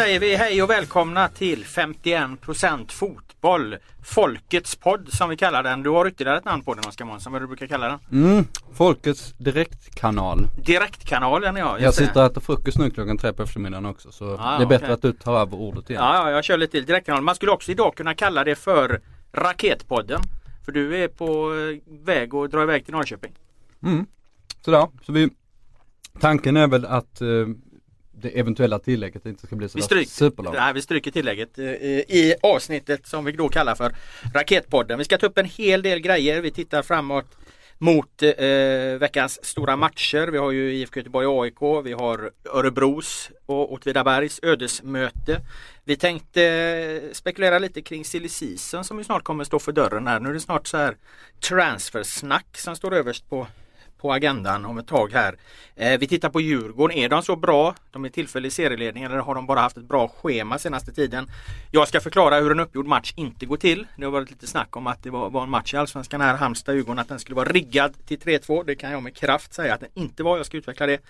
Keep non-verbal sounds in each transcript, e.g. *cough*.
Säger vi hej och välkomna till 51% fotboll. Folkets podd som vi kallar den. Du har ytterligare ett namn på den Oskar Månsson, vad du brukar kalla den? Mm, Folkets direktkanal. Direktkanalen ja. Jag det. sitter och äter frukost nu klockan tre på eftermiddagen också så Ah, det är bättre okej. att du tar över ordet igen. Ja, ja, jag kör lite till direktkanalen. Man skulle också idag kunna kalla det för Raketpodden. För du är på eh, väg att dra iväg till Norrköping. Mm. Sådär, så vi Tanken är väl att eh, det eventuella tillägget inte ska bli Vi så superlångt. nej, vi stryker tillägget eh, i avsnittet som vi då kallar för Raketpodden. Vi ska ta upp en hel del grejer. Vi tittar framåt mot eh, veckans stora matcher. Vi har ju IFK Göteborg AIK, vi har Örebros och Åtvidabergs ödesmöte. Vi tänkte eh, spekulera lite kring silly season som ju snart kommer stå för dörren här. Nu är det snart så här transfersnack som står överst på på agendan om ett tag här. Eh, vi tittar på Djurgården. Är de så bra? De är tillfällig serieledning eller har de bara haft ett bra schema senaste tiden? Jag ska förklara hur en uppgjord match inte går till. Det har varit lite snack om att det var, var en match i Allsvenskan här, Halmstad-Djurgården, att den skulle vara riggad till 3-2. Det kan jag med kraft säga att den inte var. Jag ska utveckla det.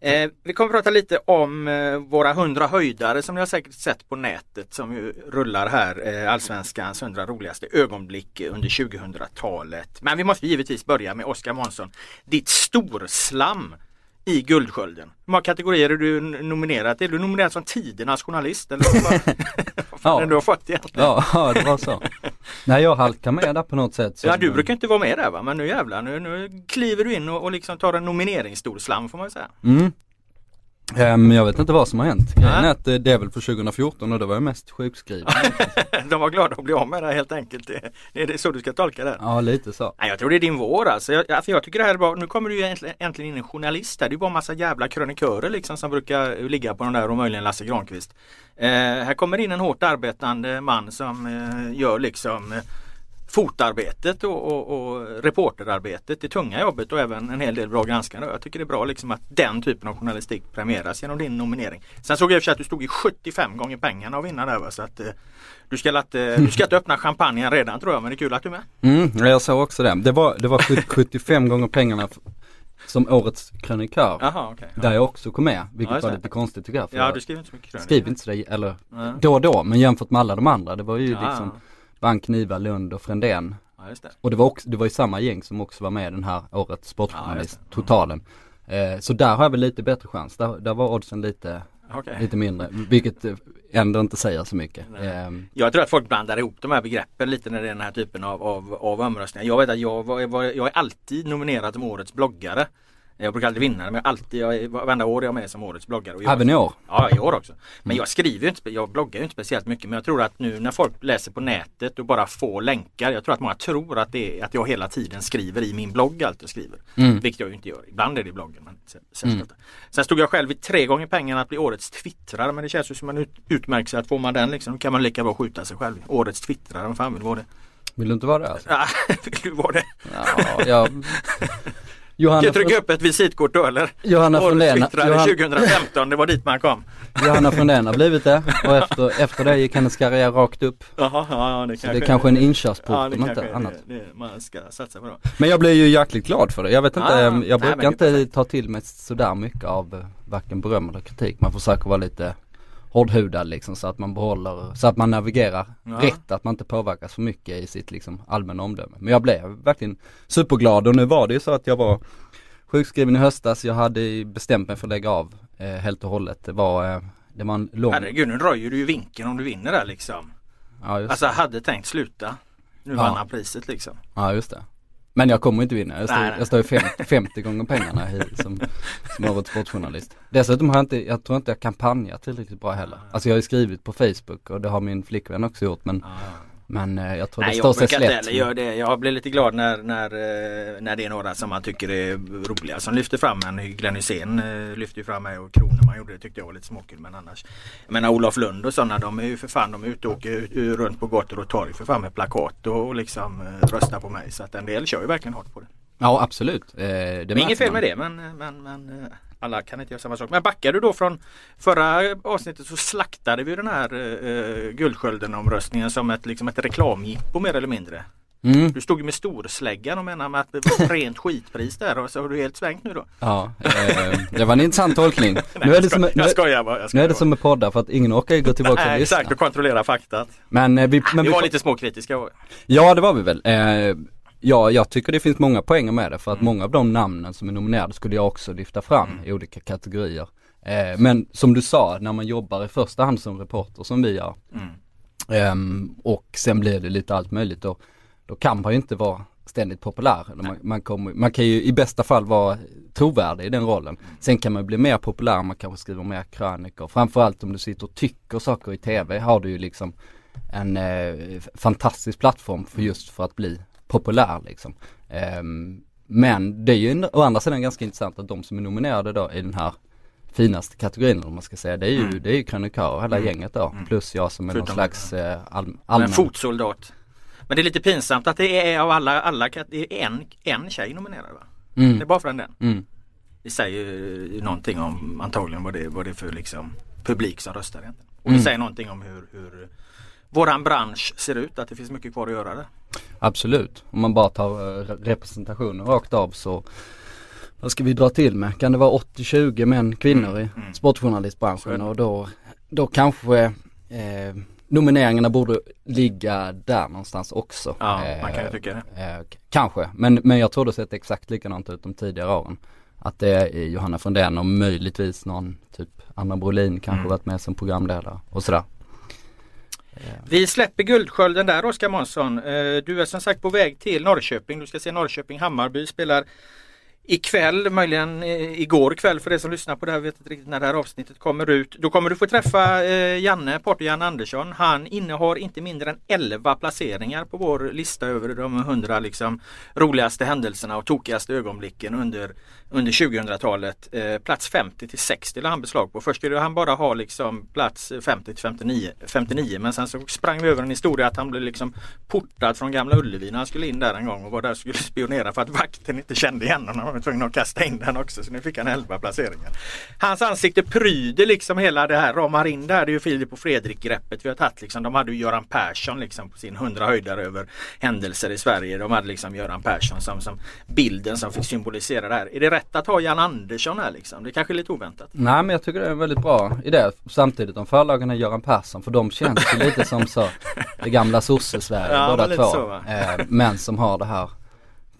Eh, vi kommer prata lite om eh, våra hundra höjdare som ni har säkert sett på nätet som ju rullar här. Eh, Allsvenskans hundra roligaste ögonblick under 2000-talet. Men vi måste givetvis börja med Oskar Månsson. Ditt storslam i Guldsskölden. Hur många kategorier är du nominerad till? Är du nominerad som tidernas journalist? Eller vad, det *laughs* du har fått egentligen? Ja, ja, det var så. Nej jag halkar med där på något sätt. så- Ja du brukar inte vara med där va? Men nu jävlar, nu, nu kliver du in och, och liksom tar en nomineringsslam får man ju säga. Mm. Men jag vet inte vad som har hänt. Grejen är att eh, det är väl för 2014 och då var jag mest sjukskriven. *laughs* De var glada att bli av med det helt enkelt. Det, det är det så du ska tolka det. ja lite så. Nej, jag tror det är din vår alltså. Jag, ja, för jag tycker det här är bra. Nu kommer du ju äntligen, äntligen in en journalist här. Det är bara en massa jävla krönikörer liksom som brukar ligga på den där och möjligen Lasse Granqvist. Eh, här kommer in en hårt arbetande man som eh, gör liksom eh, fotarbetet och, och, och reporterarbetet, det tunga jobbet och även en hel del bra granskare. Jag tycker det är bra liksom att den typen av journalistik premieras genom din nominering. Sen såg jag i och för sig att du stod i 75 gånger pengarna att vinna där va? så att eh, du, ska inte, du ska inte öppna champagnen redan tror jag men det är kul att du är med. Mm, ja, jag såg också det. Det var, det var 70 75 gånger pengarna som årets krönikör. Jaha okej. Där jag också kom med, Ja, vilket just var lite konstigt tycker jag. För Ja du skriver inte så mycket krönikor. skriver inte sådär, eller Nej. då och då, men jämfört med alla de andra. Det var ju Ja. liksom Bank, Niva, Lund och Frändén. Ja, just det. Och det var också, det var ju samma gäng som också var med i den här årets Ja, just sportjournalist, det. totalen. Eh, så där har jag väl lite bättre chans. Där, där var oddsen lite, Okej. lite mindre, vilket ändå inte säger så mycket. Ehm, Jag tror att folk blandar ihop de här begreppen lite när det är den här typen av, av, av omröstningar. Jag vet att jag, var, var, jag är alltid nominerad som årets bloggare. Jag brukar aldrig vinna men jag alltid, jag, varenda år är jag med som årets bloggare. Och Även i år? Ja, i år också. Men jag skriver ju inte, jag bloggar ju inte speciellt mycket men jag tror att nu när folk läser på nätet och bara får länkar. Jag tror att många tror att, det är, att jag hela tiden skriver i min blogg allt jag skriver. Mm. Vilket jag ju inte gör. Ibland är det i bloggen men sen, sen, sen stod jag själv i tre gånger pengarna att bli årets twittrare men det känns ju som en ut, utmärkelse att får man den liksom kan man lika bra skjuta sig själv. Årets twittrare, vem fan vill vara det? Vill du inte vara det alltså? Ja, *laughs* vill du vara det? Ja, jag... *laughs* Johanna, jag trycka upp ett visitkort då eller? Johanna Årets Frundén, twittrare Johan, 2015, det var dit man kom. Johanna *laughs* Frundén har blivit det och efter, efter det gick hennes karriär rakt upp. Jaha, ja, ja, det Så det är kanske en inkörsport Ja, det om kanske inte är annat. det, det man ska satsa på då. Men jag blir ju jäkligt glad för det. Jag vet inte, ja. jag Nej, brukar det är inte ta till mig sådär mycket av eh, varken beröm eller kritik. Man försöker vara lite hårdhudad liksom så att man behåller, så att man navigerar Ja. rätt, att man inte påverkas för mycket i sitt liksom allmänna omdöme. Men jag blev verkligen superglad och nu var det ju så att jag var sjukskriven i höstas, jag hade bestämt mig för att lägga av eh, helt och hållet. Det var, eh, det var en lång, Herregud, nu röjer du ju vinkeln om du vinner där liksom. ja just, Alltså hade tänkt sluta. Nu Ja. vann han priset liksom. ja just det. Men jag kommer inte vinna, jag står, Nej, nej. jag står ju 50, 50 gånger pengarna i, som, som årets sportjournalist. Dessutom har jag inte, jag tror inte jag kampanjat tillräckligt bra heller. Alltså jag har ju skrivit på Facebook och det har min flickvän också gjort men Ja. Men eh, jag tror Nej det jag står sig brukar slätt. heller göra det. Jag blir lite glad när, när, eh, när det är några som man tycker är roliga som lyfter fram en. Glenn Hysén eh, lyfter ju fram mig och Kroneman gjorde det tyckte jag var lite småkul men annars. Jag menar Olof Lund och sådana de är ju för fan de är ute och åker runt på gator och torg för fan med plakat och liksom röstar på mig. Så att en del kör ju verkligen hårt på det. Ja absolut. Det är inget fel med det men, men, men alla kan inte göra samma sak. Men backar du då från förra avsnittet så slaktade vi den här uh, Guldskölden-omröstningen som ett, liksom ett reklamjippo mer eller mindre. Mm. Du stod med storsläggan och menade med att det var ett rent skitpris där och så har du helt svängt nu då. Ja, eh, det var en intressant tolkning. *laughs* Nej, nu är det som, jag skojar bara. Nu är det som med poddar för att ingen orkar gå tillbaka och Nej, lyssna. exakt och kontrollera faktat. Men, eh, vi, men vi vi, var lite småkritiska. Ja det var vi väl. Eh, ja jag tycker det finns många poänger med det för att många av de namnen som är nominerade skulle jag också lyfta fram i olika kategorier. Eh, men som du sa, när man jobbar i första hand som reporter som vi gör Mm. ehm, och sen blir det lite allt möjligt då, då kan man ju inte vara ständigt populär. Man, man, kommer, man kan ju i bästa fall vara trovärdig i den rollen. Sen kan man bli mer populär, man kanske skriver mer krönikor. Framförallt om du sitter och tycker saker i tv har du ju liksom en eh, fantastisk plattform för just för att bli populär liksom. Ehm, men det är ju en- å andra sidan ganska intressant att de som är nominerade då i den här finaste kategorin vad man ska säga, det är ju, det är ju krönikörer hela gänget då. Plus jag som är någon Förutom- slags eh, all, En allmän. fotsoldat. Men det är lite pinsamt att det är av alla, alla det är en, en tjej nominerad va? Mm. Det är bara för den. Mm. Det säger ju någonting om antagligen vad det, vad det är för liksom publik som röstar egentligen. Och det Mm. säger någonting om hur, hur våran bransch ser ut, att det finns mycket kvar att göra där. Absolut. Om man bara tar eh, re- representationen rakt av så vad ska vi dra till med? Kan det vara 80-20 män, kvinnor i mm. sportjournalistbranschen och då, då kanske eh, nomineringarna borde ligga där någonstans också. Ja, man kan ju Eh, tycka det. Eh, kanske, men, men jag tror det sett exakt likadant ut de tidigare åren. Att det är Johanna Frändén och möjligtvis någon typ Anna Brolin kanske Mm. varit med som programledare och sådär. Vi släpper Guldskölden där Oskar Månsson. Eh, du är som sagt på väg till Norrköping. Du ska se Norrköping-Hammarby spelar ikväll, möjligen igår kväll för er som lyssnar på det här. Vet inte riktigt när det här avsnittet kommer ut. Då kommer du få träffa eh, Janne, Porto Janne Andersson. Han innehar inte mindre än 11 placeringar på vår lista över de 100 liksom, roligaste händelserna och tokigaste ögonblicken under, under 2000-talet. Eh, plats 50 till 60 la han beslag på. Först skulle han bara ha liksom plats 50 till 59, 59 men sen så sprang vi över en historia att han blev liksom portad från Gamla Ullevi när han skulle in där en gång och var där och skulle *laughs* spionera för att vakten inte kände igen honom. Han var tvungen att kasta in den också så nu fick han 11 placeringar. Hans ansikte pryder liksom hela det här, ramar in där. Det är ju Filip och Fredrik greppet vi har tagit liksom. De hade ju Göran Persson liksom på sin 100 höjdare över händelser i Sverige. De hade liksom Göran Persson som, som bilden som fick symbolisera det här. Är det rätt att ha Jan Andersson här liksom? Det är kanske lite oväntat. Nej men jag tycker det är en väldigt bra idé. Samtidigt om förlagen är Göran Persson för de känns ju lite som så det gamla sosse-Sverige Ja, båda två. så, eh, men som har det här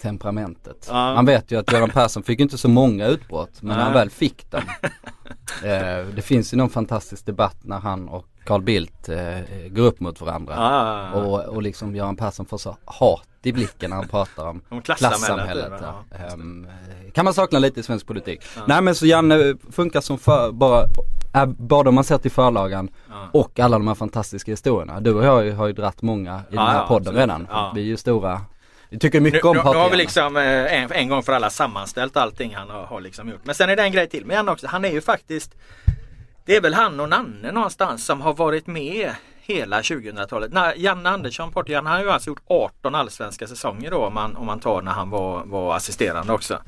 temperamentet. Ja. Man vet ju att Göran Persson fick inte så många utbrott men när han väl fick dem. eh, det finns ju någon fantastisk debatt när han och Carl Bildt eh, går upp mot varandra. Ah, Och, och liksom Göran Persson får så hat i blicken när han pratar om *laughs* Om klassamhället, ja. Ja. Ehm, kan man sakna lite i svensk politik. Nej men så Janne funkar som för, bara, är, både om man ser till förlagan Ja. och alla de här fantastiska historierna. Du och jag har ju, dratt många i den här ja, podden redan. Ja. Vi är ju stora, vi tycker mycket nu, om nu, nu har vi Patrik liksom eh, en, en gång för alla sammanställt allting han har, har liksom gjort. Men sen är det en grej till med Janne också. Han är ju faktiskt Det är väl han och Nanne någonstans som har varit med hela 2000-talet. Nej, Janne Andersson, Portugal, han har ju alltså gjort 18 allsvenska säsonger då om man, om man tar när han var, var assisterande också.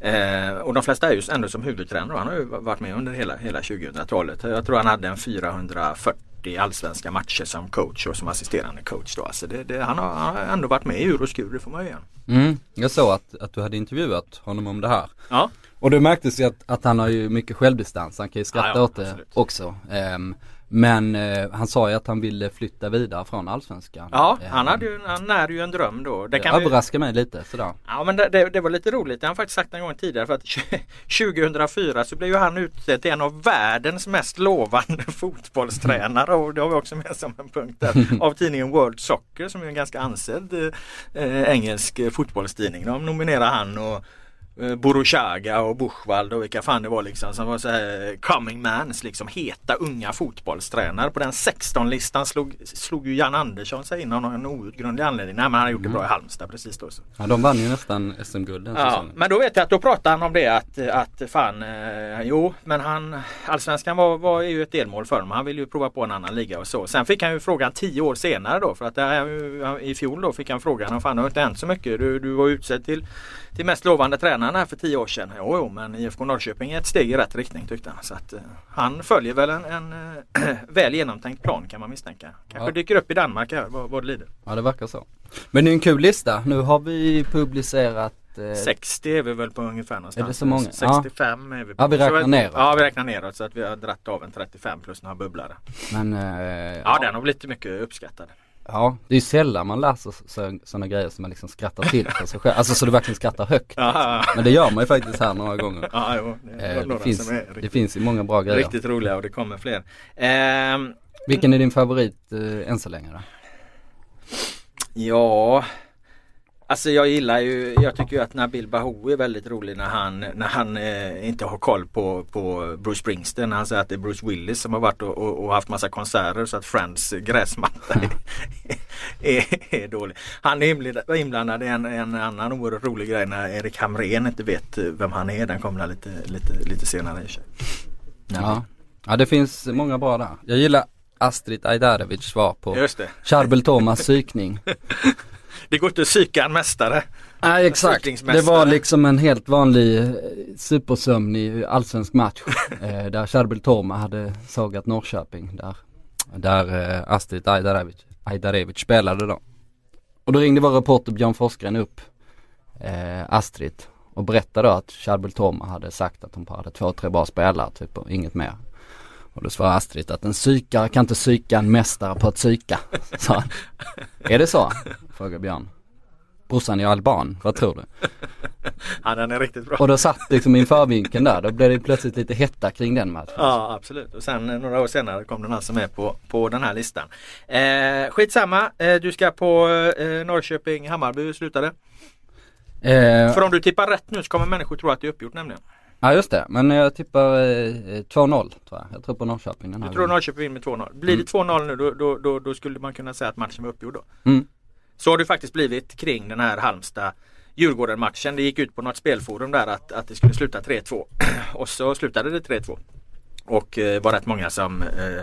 Eh, och de flesta är ju ändå som huvudtränare. Han har ju varit med under hela, hela 2000-talet. Jag tror han hade en 440 allsvenska matcher som coach och som assisterande coach. Då. Alltså det, det, han, har, han har ändå varit med i ur och skur, det får man ju igen. Mm, jag såg att, att du hade intervjuat honom om det här. Ja, Och det märktes ju att, att han har ju mycket självdistans, han kan ju skratta Ja, ja, åt det absolut. också. Ehm, men eh, han sa ju att han ville flytta vidare från allsvenskan. ja Ehm, han, hade ju, han närde ju en dröm då. Det Det kan vi, överraskar mig lite sådär. Ja men det, det, det var lite roligt, det har han faktiskt sagt en gång tidigare för att *laughs* 2004 så blev ju han utsedd till en av världens mest lovande *laughs* fotbollstränare och det har vi också med som en punkt där *laughs* av tidningen World Soccer som är en ganska ansedd eh, engelsk eh, fotbollstidning. De nominerar han och Borushaga och Buchwald och vilka fan det var liksom som var så här coming mans liksom heta unga fotbollstränare. På den 16-listan slog, slog ju Jan Andersson sig in av någon outgrundlig anledning. Nej men han har gjort det bra i Halmstad precis då. Så. Ja de vann ju nästan SM-guld den Ja, säsongen. men då vet jag att då pratade han om det att, att fan, eh, jo men han Allsvenskan var, var ju ett delmål för honom. Han ville ju prova på en annan liga och så. Sen fick han ju frågan tio år senare då för att här, i fjol då fick han frågan om fan det har inte hänt så mycket. Du, du var utsedd till, till mest lovande tränaren här för tio år sedan. Jo, jo men IFK Norrköping är ett steg i rätt riktning tyckte han. Så att eh, han följer väl en, en eh, *clears throat* väl genomtänkt plan kan man misstänka. Kanske Ja. dyker upp i Danmark här vad, vad det lider. Ja det verkar så. Men det är en kul lista. Nu har vi publicerat eh, 60 är vi väl på ungefär någonstans. Är det så många? 65 är vi på. Ja, vi räknar neråt. Ja vi räknar neråt så att vi har dratt av en 35 plus några bubblare. Men eh, Ja, den har blivit mycket uppskattad. Ja, det är ju sällan man läser sådana grejer som man liksom skrattar till för sig själv. Alltså så du verkligen skrattar högt. Ja, Men det gör man ju faktiskt här några gånger. ja jo, det, Eh, det, finns, är det riktigt, finns ju många bra grejer. riktigt roliga och det kommer fler. Ehm, Vilken är din favorit eh, än så länge då? ja, alltså jag gillar ju, jag tycker ju att Nabil Bahoui är väldigt rolig när han, när han eh, inte har koll på, på Bruce Springsteen. Han säger att det är Bruce Willis som har varit och, och, och haft massa konserter så att Friends gräsmatta är, *laughs* är, är dålig. Han är inblandad- i en, en annan oerhört rolig grej när Erik Hamrén inte vet vem han är. Den kommer lite, lite, lite senare i sig. Ja. ja, det finns många bra där. Jag gillar Astrid Ajdarevic svar på Just det. Charbel Thomas psykning. *laughs* Det går inte att psyka en mästare. Nej exakt, det var liksom en helt vanlig eh, supersömnig allsvensk match. *laughs* eh, där Charbel Toma hade sågat Norrköping. Där, där eh, Astrid Ajdarevic, Ajdarevic spelade då. Och då ringde vår reporter Björn Forsgren upp eh, Astrid och berättade då att Charbel Toma hade sagt att hon bara hade två, tre bra spelare typ och inget mer. Och då svarade Astrid att en psykare kan inte psyka en mästare på att psyka. Han. Är det så? Frågade Björn. Brorsan är alban, vad tror du? *laughs* Ja den är riktigt bra. Och då satt liksom inför vinkeln där, då blev det plötsligt lite hetta kring den matchen. Ja absolut och sen eh, några år senare kom den som är på, på den här listan. Eh, skitsamma, eh, du ska på eh, Norrköping Hammarby hur slutade. Eh, För om du tippar rätt nu så kommer människor tro att det är uppgjort nämligen. ja just det, men jag tippar eh, 2-0 tror jag. Jag tror på Norrköping den här Du tror gången. Norrköping vinner med 2-0. Blir det 2-0 nu då, då, då, då skulle man kunna säga att matchen var uppgjord då. Mm. Så har det faktiskt blivit kring den här Halmstad Djurgården matchen. Det gick ut på något spelforum där att, att det skulle sluta 3-2 *clears throat* och så slutade det 3-2. Och eh, var rätt många som eh,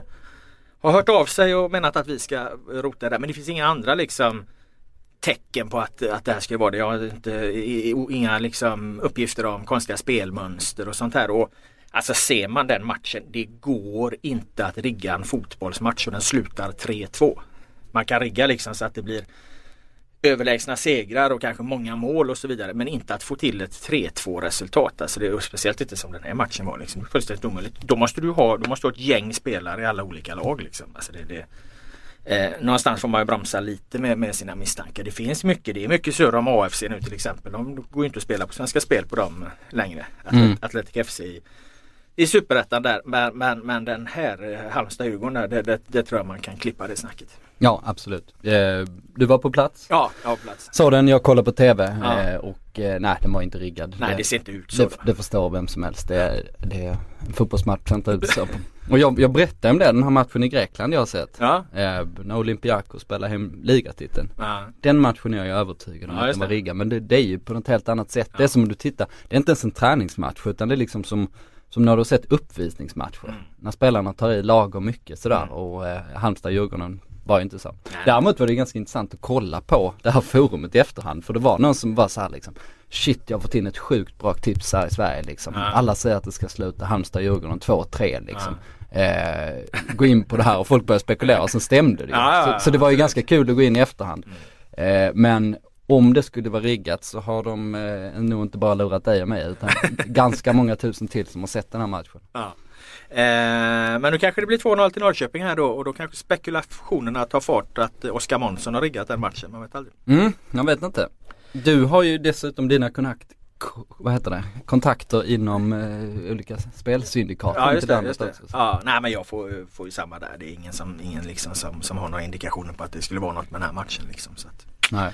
har hört av sig och menat att vi ska rota där. Men det finns inga andra liksom tecken på att, att det här ska vara det. Jag har inte, inga liksom uppgifter om konstiga spelmönster och sånt här. Och Alltså ser man den matchen, det går inte att rigga en fotbollsmatch och den slutar 3-2. Man kan rigga liksom så att det blir överlägsna segrar och kanske många mål och så vidare. Men inte att få till ett 3-2 resultat. Alltså det är speciellt inte som den här matchen var. Liksom. Fullständigt omöjligt. Då måste du ha, då måste du ha ett gäng spelare i alla olika lag. Liksom. Alltså det, det, eh, någonstans får man ju bromsa lite med, med sina misstankar. Det finns mycket. Det är mycket surr om AFC nu till exempel. De går ju inte att spela på Svenska Spel på dem längre. Atlet, Mm. Atletic FC i, i Superettan där. Men, men, men den här eh, Halmstad-Djurgården där, det, det, det tror jag man kan klippa det snacket. Ja absolut. Eh, du var på plats? Ja, ja plats. Såg den, jag kollade på TV Ja. eh, och eh, nej den var inte riggad. Nej det ser inte ut så. det, det förstår vem som helst. Det, det är en fotbollsmatch inte ut så. Och jag, jag berättade om det, den här matchen i Grekland jag har sett. Ja. När Olympiakos spelar hem ligatiteln. Ja. Den matchen är jag övertygad om Ja, att den var det. riggad. Men det, det är ju på något helt annat sätt. Det är som om du tittar, det är inte ens en träningsmatch utan det är liksom som som när du har sett uppvisningsmatcher. Mm. När spelarna tar i lagom mycket sådär och eh, Halmstad-Djurgården var ju inte så. Däremot var det ganska intressant att kolla på det här forumet i efterhand för det var någon som var så här liksom Shit jag har fått in ett sjukt bra tips här i Sverige liksom. Ja. Alla säger att det ska sluta Halmstad-Djurgården 2-3 liksom. Eh, gå in på det här och folk började spekulera och sen stämde det ju. Ja, så, så det var ju ganska kul att gå in i efterhand. Eh, men om det skulle vara riggat så har de eh, nog inte bara lurat dig och mig utan *laughs* ganska många tusen till som har sett den här matchen. Ja. Eh, men nu kanske det blir 2-0 till Norrköping här då och då kanske spekulationerna tar fart att Oskar Månsson har riggat den matchen. Man vet aldrig. Mm, jag vet inte. Du har ju dessutom dina kontakt, ko- vad heter det, kontakter inom eh, olika spelsyndikat. Ja just det. Just det. Ja, nej men jag får, får ju samma där. Det är ingen, som, ingen liksom som, som har några indikationer på att det skulle vara något med den här matchen. Liksom, så att. Nej.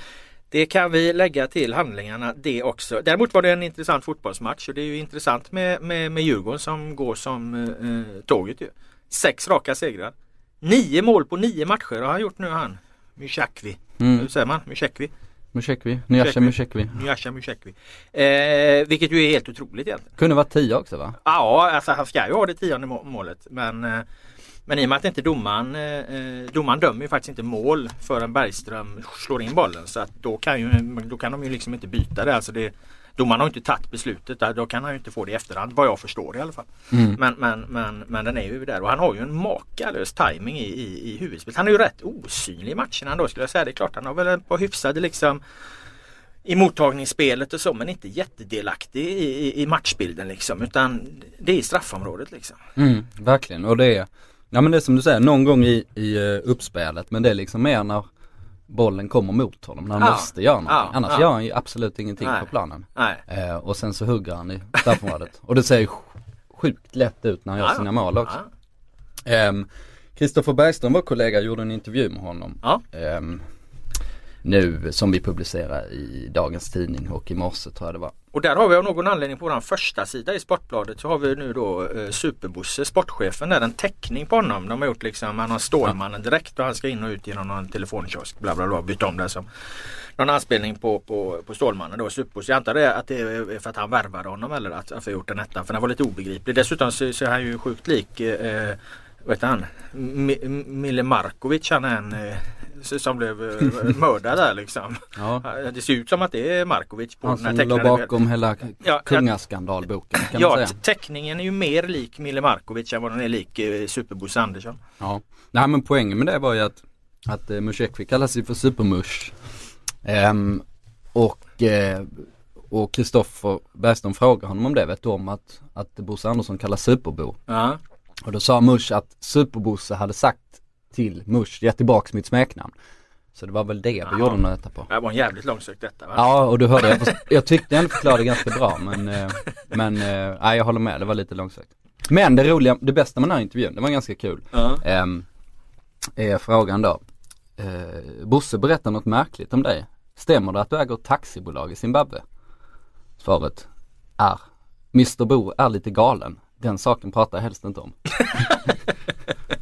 Det kan vi lägga till handlingarna det också. Däremot var det en intressant fotbollsmatch och det är ju intressant med, med, med Djurgården som går som eh, tåget ju. Sex raka segrar. Nio mål på nio matcher har han gjort nu han. Myshakvi. Mm. Hur säger man? Myshakvi? Mushekwi, Nyasha Mushekwi. Nyasha Myshakvi. Eh, vilket ju är helt otroligt egentligen. Kunde varit tio också va? Ja, alltså han ska ju ha det tionde må- målet. Men, eh, men i och med att inte domaren, eh, eh, domaren dömer ju faktiskt inte mål förrän Bergström slår in bollen. Så att då kan, ju, då kan de ju liksom inte byta det. Alltså det domaren har inte tagit beslutet. Där, då kan han ju inte få det i efterhand vad jag förstår i alla fall. Mm. Men, men, men, men den är ju där och han har ju en makalös timing i, i, i huvudspelet. Han är ju rätt osynlig i matcherna då skulle jag säga. Det är klart han har väl ett par hyfsade liksom i mottagningsspelet och så men inte jättedelaktig i, i, i matchbilden liksom utan det är straffområdet liksom. Mm, verkligen och det är, ja men det är som du säger, någon gång i, i eh, uppspelet men det är liksom mer när bollen kommer mot honom, när han Ja, måste göra någonting. ja, Annars ja. gör han ju absolut ingenting Nej. på planen. Eh, och sen så hugger han i straffområdet. och det ser ju sj- sjukt lätt ut när han gör sina mål också. Ja. Kristoffer Bergström, vår kollega, gjorde en intervju med honom. Ehm, nu som vi publicerar i dagens tidning och i morse tror jag det var. Och där har vi av någon anledning på vår första sida i Sportbladet så har vi nu då eh, Superbosse, sportchefen där, en teckning på honom. De har gjort liksom, han har Stålmannen direkt och han ska in och ut genom någon telefonkiosk, bla bla bla, byta om det som någon anspelning på, på, på Stålmannen då, Superbosse. Jag antar det att det är för att han värvade honom eller att, att vi har gjort den ettan, för den var lite obegriplig. Dessutom så, så är han ju sjukt lik eh, eh vad heter han? M Mille Markovic han är en eh, som blev eh, mördad där liksom. Ja. Det ser ut som att det är Markovic på Han den här som låg tecknade bakom hela Ja, kungaskandalboken kan man Ja, säga. t- teckningen är ju mer lik Mille Markovic än vad den är lik eh, Superbosse Andersson. Ja. Nej men poängen med det var ju att, att eh, Mushekwi kallas ju för Supermush. Ehm, och eh, och Kristoffer Bergström frågade honom om det, vet du om att, att Bosse Andersson kallas Superbo? Ja. Och då sa Mush att Superbosse hade sagt till Mush, ge tillbaks mitt smeknamn. Så det var väl det vi Jaha. gjorde något detta på. Det var en jävligt långsökt detta va? Ja och du hörde, jag, jag tyckte jag förklarade ganska bra men, eh, men eh, nej, jag håller med, det var lite långsökt. Men det roliga, det bästa med den här intervjun, det var ganska kul. Ja. Ehm, är frågan då. Eh, Bosse berättar något märkligt om dig. Stämmer det att du äger ett taxibolag i Zimbabwe? Svaret är Mr Bo är lite galen. Den saken pratar jag helst inte om. *laughs*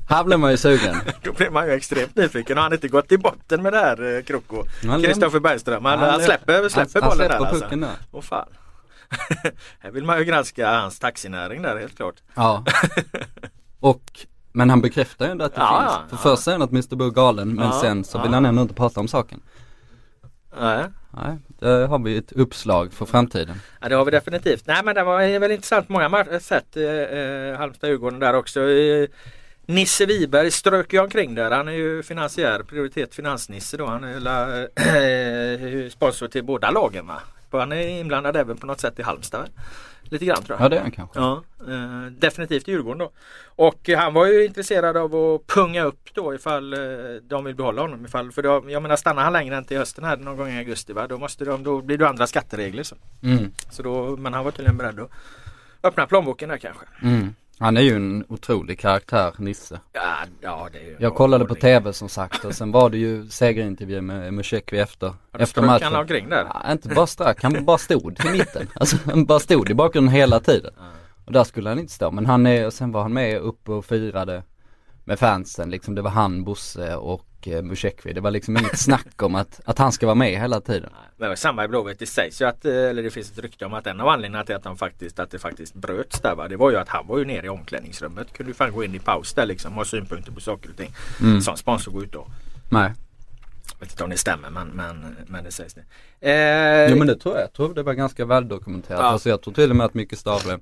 här blev man ju sugen. *laughs* Då blev man ju extremt nyfiken. Har han inte gått till botten med det här eh, Kroko? Han- Kristoffer Bergström. Han, han- han släpper, släpper han bollen släpper där alltså. där. Åh fan. *laughs* här vill man ju granska hans taxinäring där helt klart. Ja. Och, men han bekräftar ju ändå att det Ja, finns. ja, För ja. först säger han att Mr Bo är galen men Ja, sen så vill han ändå inte prata om saken. Nej. Nej, där har vi ett uppslag för framtiden. Ja det har vi definitivt. Nej men det var väl intressant på många sätt. Eh, eh, Halmstad-Djurgården där också. Eh, Nisse Wiberg strök ju omkring där. Han är ju finansiär, prioritet finansnisse då. Han är la, eh, *clears throat* sponsor till båda lagen va? Han är inblandad även på något sätt i Halmstad. Lite grann tror jag. Ja det är han kanske. Ja, eh, definitivt Djurgården då. Och eh, han var ju intresserad av att punga upp då ifall eh, de vill behålla honom. Ifall, för då, jag menar stannar han längre än till hösten här någon gång i augusti va? Då, måste de, då blir det andra skatteregler. Så. Mm. Så då, men han var tydligen beredd att öppna plånboken där kanske. Mm. Han är ju en otrolig karaktär, Nisse. Ja, ja det är Jag kollade på tv som sagt och sen var det ju segerintervju med Mushekwi efter, Ja, efter strök han matchen. omkring där? Ja, inte bara strax, han bara stod i mitten. *laughs* Alltså han bara stod i bakgrunden hela tiden. Och där skulle han inte stå. Men han är, och sen var han med uppe och firade med fansen liksom. Det var han, Bosse och eh, Mushekwi. Det var liksom inget snack om att, att han ska vara med hela tiden. Det var samma i Blåvitt. Det sägs ju att, eh, eller det finns ett rykte om att en av anledningarna till att, de faktiskt, att det faktiskt bröts där va? Det var ju att han var ju nere i omklädningsrummet. Kunde ju fan gå in i paus där liksom och ha synpunkter på saker och ting. Mm. Som sponsor går ut då. Nej. Jag vet inte om det stämmer men, men, men det sägs det. Eh, Jo men det tror jag. Jag tror det var ganska väldokumenterat. Ja. Alltså jag tror till och med att Micke Stavle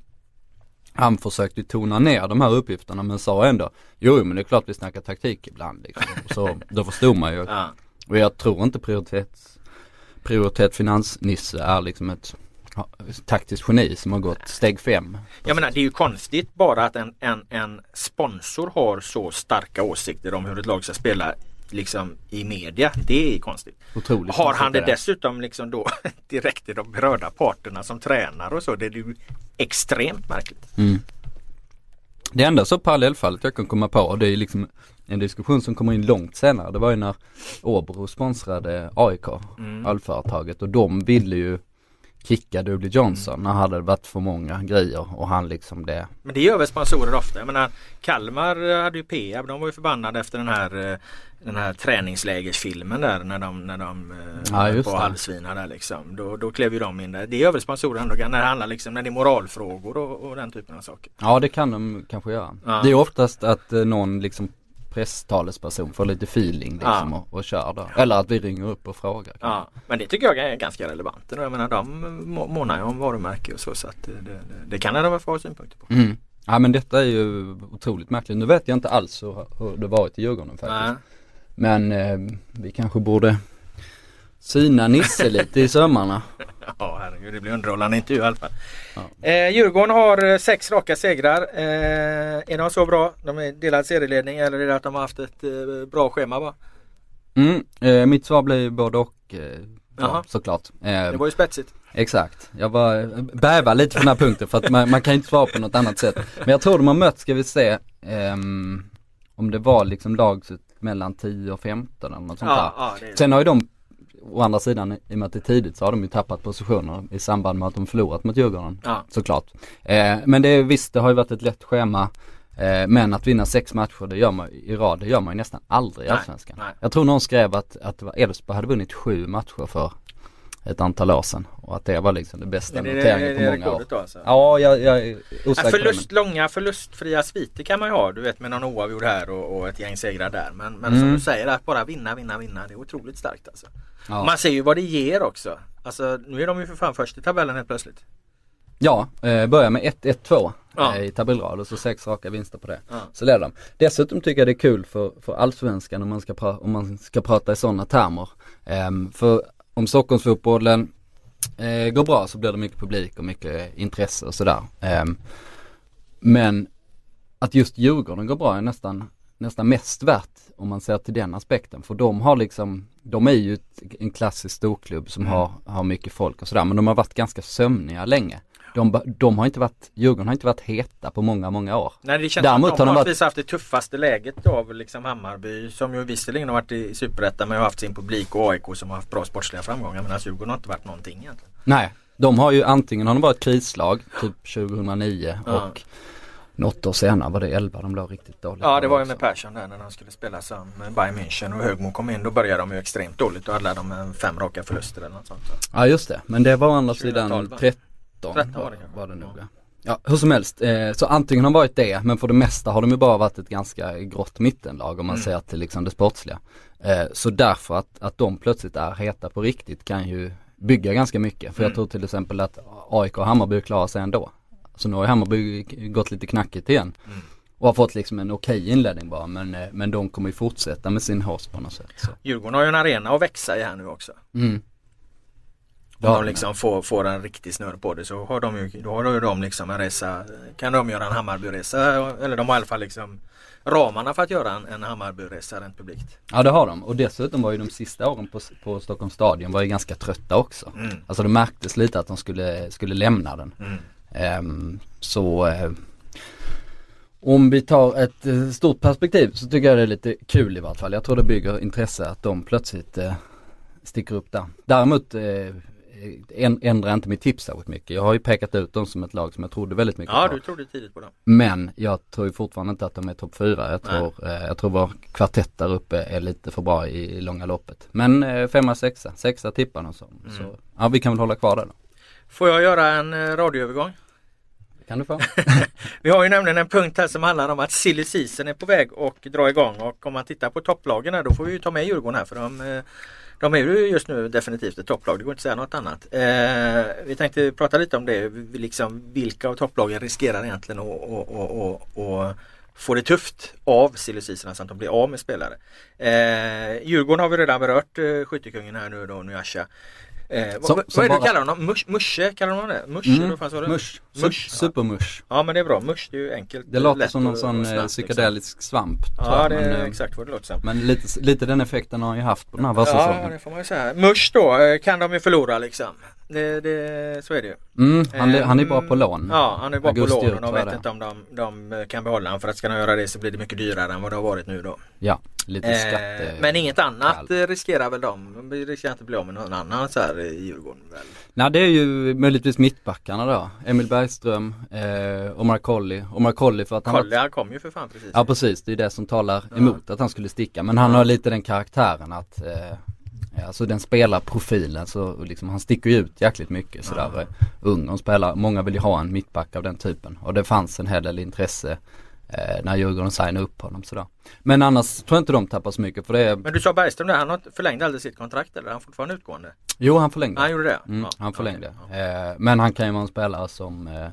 han försökte tona ner de här uppgifterna men sa ändå Jo men det är klart vi snackar taktik ibland liksom. Så då förstod man ju. ja. Och jag tror inte prioritet, prioritet finansnisse är liksom ett taktiskt geni som har gått steg fem. Jag menar det är ju konstigt bara att en, en, en sponsor har så starka åsikter om hur ett lag ska spela liksom i media. Det är konstigt. Otroligt Har han det dessutom liksom då *laughs* direkt till de berörda parterna som tränar och så. Det är ju extremt märkligt. Mm. Det enda så parallellfallet jag kan komma på, det är liksom en diskussion som kommer in långt senare, det var ju när Åbro sponsrade AIK, Mm. ölföretaget och de ville ju kicka Dooley Johnson när det hade varit för många grejer och han liksom det Men det gör väl sponsorer ofta. Jag menar Kalmar hade ju Peab. De var ju förbannade efter den här, eh, den här träningslägersfilmen där när de, när de eh, Ja, just på halvsvina där liksom. Då, då klev ju de in där. Det gör väl sponsorer ändå när det handlar liksom när det är moralfrågor och, och den typen av saker. Ja det kan de kanske göra. Ja. Det är oftast att eh, någon liksom presstalesperson får lite feeling liksom Ja. och, och kör då. Eller att vi ringer upp och frågar. Ja, men det tycker jag är ganska relevant. Jag menar de må- månar ju om varumärke och så så att det, det, det kan de få synpunkter på. Mm. Ja men detta är ju otroligt märkligt. Nu vet jag inte alls hur, hur det varit i Djurgården faktiskt. Nej. Men eh, vi kanske borde syna Nisse lite i sömmarna. *laughs* Ja herregud det blir underhållande intervju i alla fall. Ja. Eh, Djurgården har eh, sex raka segrar. Eh, är de så bra? De är delad serieledning eller är det att de har haft ett eh, bra schema bara? Mm, eh, mitt svar blir både och eh, ja, såklart. Eh, Det var ju spetsigt. Exakt, jag var bävar lite på den här punkten för att man, man kan inte svara på något annat sätt. Men jag tror de har mött, ska vi se, ehm, om det var liksom lag mellan 10 och 15 eller något sånt där. Ja, ja, det är Sen har ju de, å andra sidan, i och med att det är tidigt så har de ju tappat positioner i samband med att de förlorat mot Djurgården. Ja. Såklart. Eh, men det är visst, det har ju varit ett lätt schema. Eh, men att vinna sex matcher det gör man, i rad, det gör man ju nästan aldrig i Allsvenskan. Jag tror någon skrev att, att det Elfsborg hade vunnit sju matcher för ett antal år sedan. Och att det var liksom det bästa det, det, noteringen det på är många år. då alltså. Ja, jag, jag är Ja, osäker det, förlust, långa förlustfria sviter kan man ju ha. Du vet med någon oavgjord här och, och ett gäng segrar där. Men, men som Mm. du säger att bara vinna, vinna, vinna. Det är otroligt starkt alltså. Ja. Man ser ju vad det ger också. Alltså nu är de ju för fan först i tabellen helt plötsligt. Ja, eh, börja med 1-1-2 Ja. eh, i tabellrad och så sex raka vinster på det. Ja. Så leder de. Dessutom tycker jag det är kul för, för allsvenskan om man ska, pra- om man ska prata i sådana termer. Ehm, för om Stockholmsfotbollen eh, går bra så blir det mycket publik och mycket intresse och sådär. Ehm, men att just Djurgården går bra är nästan, nästan mest värt om man ser till den aspekten. För de har liksom, de är ju ett, en klassisk storklubb som Mm. har, har mycket folk och sådär. Men de har varit ganska sömniga länge. De, de har inte varit, Djurgården har inte varit heta på många, många år. Nej det känns Däremot att de de har varit- haft det tuffaste läget av liksom Hammarby som ju visserligen har varit i Superettan men har haft sin publik och AIK som har haft bra sportsliga framgångar medan Djurgården har inte varit någonting egentligen. Nej, de har ju antingen har de varit krislag, typ 2009 Ja. Något år senare var det 11 de låg riktigt dåligt. Ja det var ju med Persson där när de skulle spela som Bayern München och Högmo kom in. Då började de ju extremt dåligt och hade de fem raka förluster eller något sånt. Ja just det, men det var å andra 2012, sidan va? 13, 13 var det var det nog ja. Ja, hur som helst, eh, så antingen har de varit det, men för det mesta har de ju bara varit ett ganska grått mittenlag om man Mm. ser till liksom det sportsliga. Eh, så därför att, att de plötsligt är heta på riktigt kan ju bygga ganska mycket. För Mm. jag tror till exempel att AIK och Hammarby klarar sig ändå. Så nu har Hammarby gått lite knackigt igen. Mm. Och har fått liksom en okej inledning bara, men, eh, men de kommer ju fortsätta med sin horse på något sätt. Så. Djurgården har ju en arena att växa i här nu också. Mm. Om de liksom får, får en riktig snurr på det så har de ju, då har ju de liksom en resa, kan de göra en Hammarbyresa eller de har i alla fall liksom ramarna för att göra en, en Hammarbyresa rent publikt. Ja det har de och dessutom var ju de sista åren på, på Stockholms stadion var ju ganska trötta också. Mm. Alltså det märktes lite att de skulle, skulle lämna den. Mm. Ehm, så eh, om vi tar ett eh, stort perspektiv så tycker jag det är lite kul i vart fall. Jag tror det bygger intresse att de plötsligt eh, sticker upp där. Däremot ändrar inte mitt tips särskilt mycket. Jag har ju pekat ut dem som ett lag som jag trodde väldigt mycket Ja på. du trodde tidigt på dem. Men jag tror fortfarande inte att de är topp fyra. Jag tror, eh, jag tror vår kvartett där uppe är lite för bra i, i långa loppet. Men eh, femma, sexa, sexa tippar de som. Mm. Så ja, vi kan väl hålla kvar där då. Får jag göra en radioövergång? Kan du få? *laughs* Vi har ju nämligen en punkt här som handlar om att silly season är på väg och dra igång och om man tittar på topplagen här då får vi ju ta med Djurgården här för de, eh, de är ju just nu definitivt ett topplag, det går inte att säga något annat. Eh, vi tänkte prata lite om det, Vi- liksom, vilka av topplagen riskerar egentligen att och, och, och, och få det tufft av silly season, alltså att de blir av med spelare. Eh, Djurgården har vi redan berört, eh, skyttekungen här nu då, Nyasha. Eh, vad, Som- vad som är det du kallar honom? Mush, musche kallar honom det? Mush? Mm, sa du? Mush. Mush, Sup- ja. Supermush. Ja men det är bra, mush det är ju enkelt. Det låter som någon sån eh, snabbt, psykedelisk svamp. Liksom. tror Ja det men, är eh, exakt vad det låter som. Men lite, lite den effekten har han ju haft på den här Ja världssäsongen. det får man ju säga. Mush då eh, kan de ju förlora liksom. Det, det, så är det ju. Mm, han, han är bra på lån. Ja, han är bra Augusti på lån och de vet det. inte om de, de kan behålla honom för att ska de göra det så blir det mycket dyrare än vad det har varit nu då. Ja, lite Eh, skatte... men inget annat eh, riskerar väl de? De riskerar inte bli av med någon annan så här i Djurgården väl? Nej det är ju möjligtvis mittbackarna då. Emil Bergström, eh, Omar Colley. Omar Colley för att han har Collier kom ju för fan precis. Ja precis, det är det som talar emot att han skulle sticka. Men han har lite den karaktären att eh, Alltså den spelarprofilen så liksom han sticker ju ut jäkligt mycket sådär eh, ung och spelar, många vill ju ha en mittback av den typen och det fanns en hel del intresse eh, när Djurgården signade upp honom sådär. Men annars tror jag inte de tappar så mycket för det är, Men du sa Bergström där, han förlängde aldrig sitt kontrakt eller? Är han fortfarande utgående? jo han förlängde. Han gjorde det? Mm, Ja, han förlängde. okej, Eh, men han kan ju vara en spelare som eh,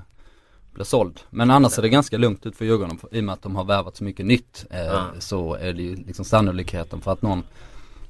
blir såld. Men annars är det ganska lugnt ut för Djurgården i och med att de har värvat så mycket nytt. Eh, Ja. Så är det ju liksom sannolikheten för att någon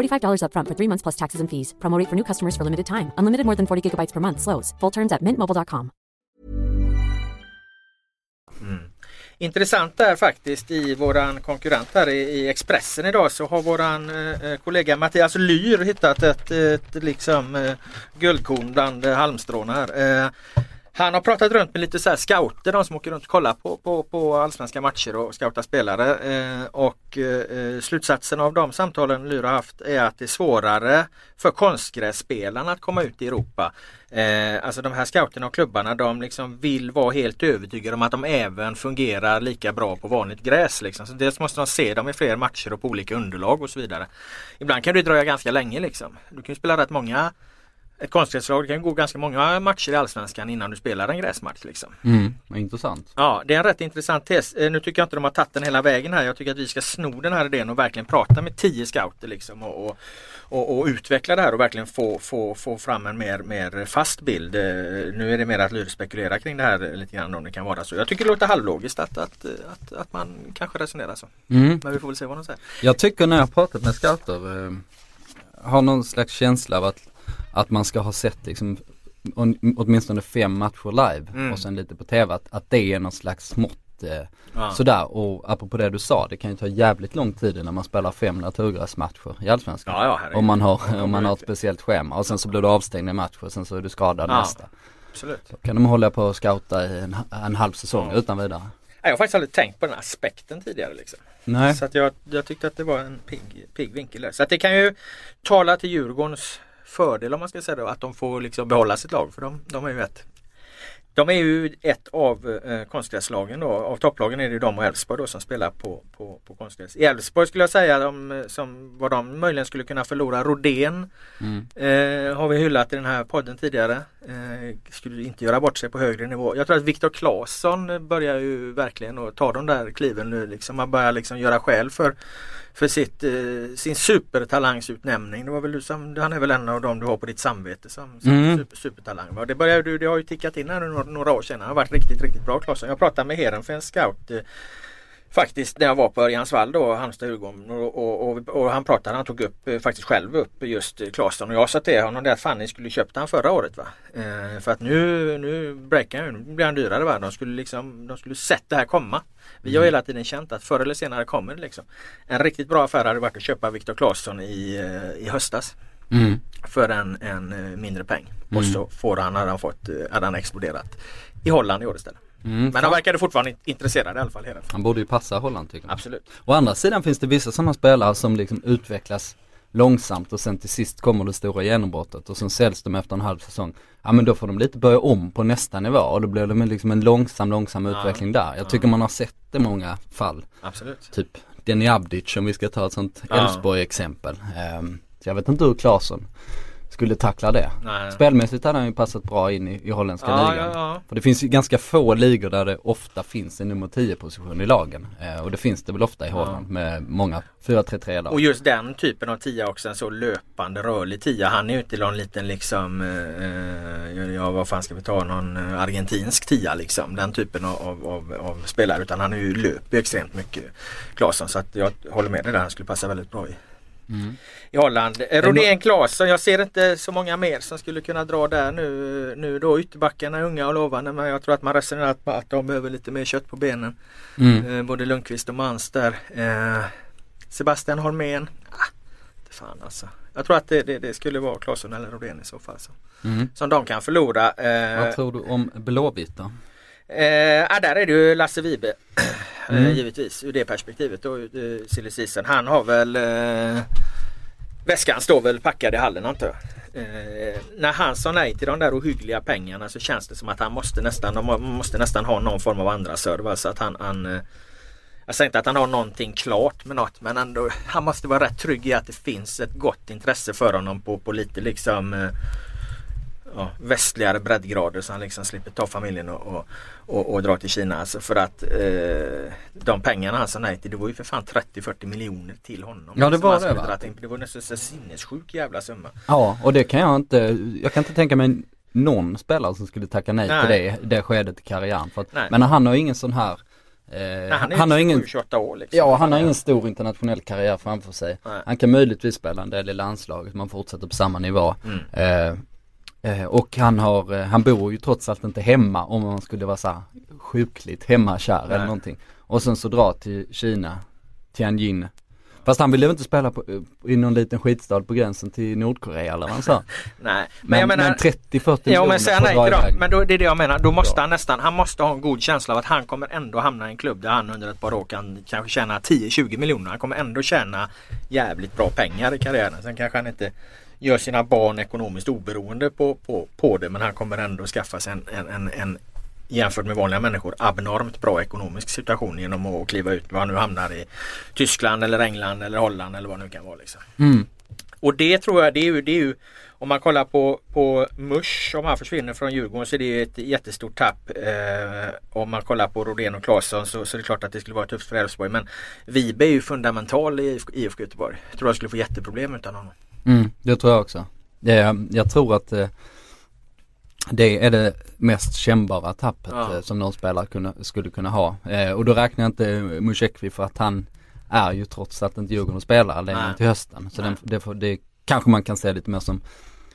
$45 upfront for three months plus taxes and fees. Promo rate for new customers for limited time. Unlimited more than 40 gigabytes per month. Slows. Full terms at mintmobile.com. Mm. Intressant där faktiskt i våran konkurrent här i, Expressen idag så har våran eh, eh kollega Mattias Lyr hittat ett, ett liksom eh, guldkorn bland eh, halmstråna här. Eh, han har pratat runt med lite så här scouter, de som åker runt och kollar på, på, på allsvenska matcher och scoutar spelare. Eh, och eh, slutsatsen av de samtalen Lyr har haft är att det är svårare för konstgrässpelarna att komma ut i Europa. Eh, alltså de här scouterna och klubbarna de liksom vill vara helt övertygade om att de även fungerar lika bra på vanligt gräs. Liksom. Så dels måste de se dem i fler matcher och på olika underlag och så vidare. Ibland kan det dröja ganska länge liksom. Du kan ju spela rätt många ett konstgräslag, det kan gå ganska många matcher i Allsvenskan innan du spelar en gräsmatch. Liksom. Mm, intressant. Ja, det är en rätt intressant tes. Eh, Nu tycker jag inte de har tagit den hela vägen här. Jag tycker att vi ska sno den här idén och verkligen prata med tio scouter liksom och, och, och, och utveckla det här och verkligen få, få, få fram en mer, mer fast bild. Eh, Nu är det mer att Lyre spekulerar kring det här lite grann om det kan vara så. Jag tycker det låter halvlogiskt att, att, att, att man kanske resonerar så. Mm. Men vi får väl se vad de säger. Jag tycker när jag pratat med scouter, eh, har någon slags känsla av att, att man ska ha sett liksom åtminstone fem matcher live Mm. och sen lite på tv, att, att det är någon slags mått eh, Ja. sådär och apropå det du sa, det kan ju ta jävligt lång tid innan man spelar fem naturgräsmatcher i Allsvenskan. Ja, ja, om man har, om man har ett speciellt schema och sen så blir du avstängd i match och sen så är du skadad nästa. Absolut. Då kan de hålla på och scouta i en, en halv säsong utan vidare. Jag har faktiskt aldrig tänkt på den aspekten tidigare. Liksom. Nej. Så att jag, jag tyckte att det var en pigg, pigg vinkel där. Så att det kan ju tala till Djurgårdens fördel om man ska säga det, att de får liksom behålla sitt lag. För de, de är ju ett de är ju ett av eh, konstgräslagen då. Av topplagen är det de och Elfsborg då som spelar på, på, på konstgräs. I Elfsborg skulle jag säga de, som vad de möjligen skulle kunna förlora. Rodén Mm. eh, har vi hyllat i den här podden tidigare. Eh, skulle inte göra bort sig på högre nivå. Jag tror att Viktor Claesson börjar ju verkligen att ta de där kliven nu. Liksom. Man börjar liksom göra skäl för, för sitt, eh, sin supertalangsutnämning. Det var väl du som, han är väl en av dem du har på ditt samvete som, som Mm. super, supertalang. Va? Det, börjar, du, det har ju tickat in här nu några, några år sedan. Han har varit riktigt, riktigt bra Claesson. Jag pratade med Heren för en scout eh, Faktiskt när jag var på Örjansvall då, Halmstad-Djurgården och, och, och, och han pratade, han tog upp eh, faktiskt själv upp just eh, Claesson och jag sa till honom det att fan ni skulle köpt han förra året va. Eh, för att nu, nu breakar han nu blir han dyrare va. De skulle liksom, de skulle sett det här komma. Vi har hela tiden känt att förr eller senare kommer det liksom. En riktigt bra affär hade varit att köpa Viktor Claesson i, eh, i höstas. Mm. För en, en mindre peng. Och så får han, hade han fått, hade han exploderat i Holland i år istället. Mm. Men de verkade fortfarande intresserade i alla fall. Hela. Han borde ju passa Holland tycker man. Absolut. Å andra sidan finns det vissa sådana spelare som liksom utvecklas långsamt och sen till sist kommer det stora genombrottet och sen säljs de efter en halv säsong. Ja men då får de lite börja om på nästa nivå och då blir det liksom en långsam, långsam utveckling där. Jag tycker man har sett det i många fall. Absolut. Typ Denny Abdic om vi ska ta ett sånt Ja. Elfsborg exempel. Ehm, så jag vet inte hur Claesson skulle tackla det. Nej. Spelmässigt hade han ju passat bra in i, i holländska Ja, ligan. ja, ja. För det finns ju ganska få ligor där det ofta finns en nummer 10 position i lagen. Eh, och det finns det väl ofta i Holland med många 4-3-3 lag. Och just den typen av tia också, en så löpande rörlig tia. Han är ju inte någon liten liksom, eh, ja vad fan ska vi ta, någon eh, argentinsk tia liksom. Den typen av, av, av, av spelare. Utan han är ju löper ju extremt mycket, Claesson. Så att jag håller med dig där, han skulle passa väldigt bra i. I Holland. Eh, Rodén Claesson, jag ser inte så många mer som skulle kunna dra där nu. Nu då ytterbackarna är unga och lovande men jag tror att man resonerar på att de behöver lite mer kött på benen. Mm. Eh, både Lundqvist och Mans där. Eh, Sebastian Holmén. Ah, inte fan alltså. Jag tror att det, det, det skulle vara Claesson eller Rodén i så fall. Så. Mm. Som de kan förlora. Vad tror du om Blåvitt då? Eh, ah, där är det ju Lasse Vibe Mm. eh, givetvis ur det perspektivet då, eh, silly season. Han har väl eh, Väskan står väl packad i hallen antar jag. Eh, när han sa nej till de där ohyggliga pengarna så känns det som att han måste nästan, de må- måste nästan ha någon form av andra server så att han, han eh, jag säger inte att han har någonting klart med något men ändå han måste vara rätt trygg i att det finns ett gott intresse för honom på, på lite liksom ja, västligare breddgrader så han liksom slipper ta familjen och, och, och, och dra till Kina. Alltså för att eh, de pengarna han sa nej till det var ju för fan 30-40 miljoner till honom. Ja, det var det, va? in. Det var nästan så sinnessjuk jävla summa. Ja, och det kan jag inte, jag kan inte tänka mig någon spelare som skulle tacka nej, Nej. till det, det skedet i karriären. För att, Nej. men han har ingen sån här eh, Nej, han han har ju ingen 28 år liksom. Ja, han har ingen stor internationell karriär framför sig. Nej. Han kan möjligtvis spela en del i landslaget, man fortsätter på samma nivå. Mm. Eh, och han har, eh, han bor ju trots allt inte hemma om man skulle vara så här sjukligt hemmakär eller någonting. Och sen så dra till Kina, Tianjin. Fast han ville ju inte spela på, i någon liten skitstad på gränsen till Nordkorea eller vad han sa. *laughs* Nej, men, Men, jag menar men 30-40 Ja men för nej till dem. Men då, det är det jag menar. Då måste Ja. han nästan, han måste ha en god känsla av att han kommer ändå hamna i en klubb där han under ett par år kan kanske tjäna 10-20 miljoner. Han kommer ändå tjäna jävligt bra pengar i karriären. Sen kanske han inte gör sina barn ekonomiskt oberoende på, på, på det men han kommer ändå skaffa sig en, en, en, en jämfört med vanliga människor abnormt bra ekonomisk situation genom att kliva ut var han nu hamnar i Tyskland eller England eller Holland eller vad det nu kan vara. Liksom. Mm. Och det tror jag det är ju, det är ju om man kollar på, på Mush om han försvinner från Djurgården så är det ju ett jättestort tapp. Eh, om man kollar på Rodén och Claesson så, så är det klart att det skulle vara tufft för Elfsborg. Men Vibe är ju fundamental i IFK Göteborg. Jag tror jag skulle få jätteproblem utan honom. Mm, det tror jag också. Jag tror att eh, det är det mest kännbara tappet Ja. eh, som någon spelare kunna, skulle kunna ha. Eh, och då räknar jag inte Musekvi för att han är ju trots allt inte Djurgården spelar längre till hösten. Så den, det, det kanske man kan se lite mer som,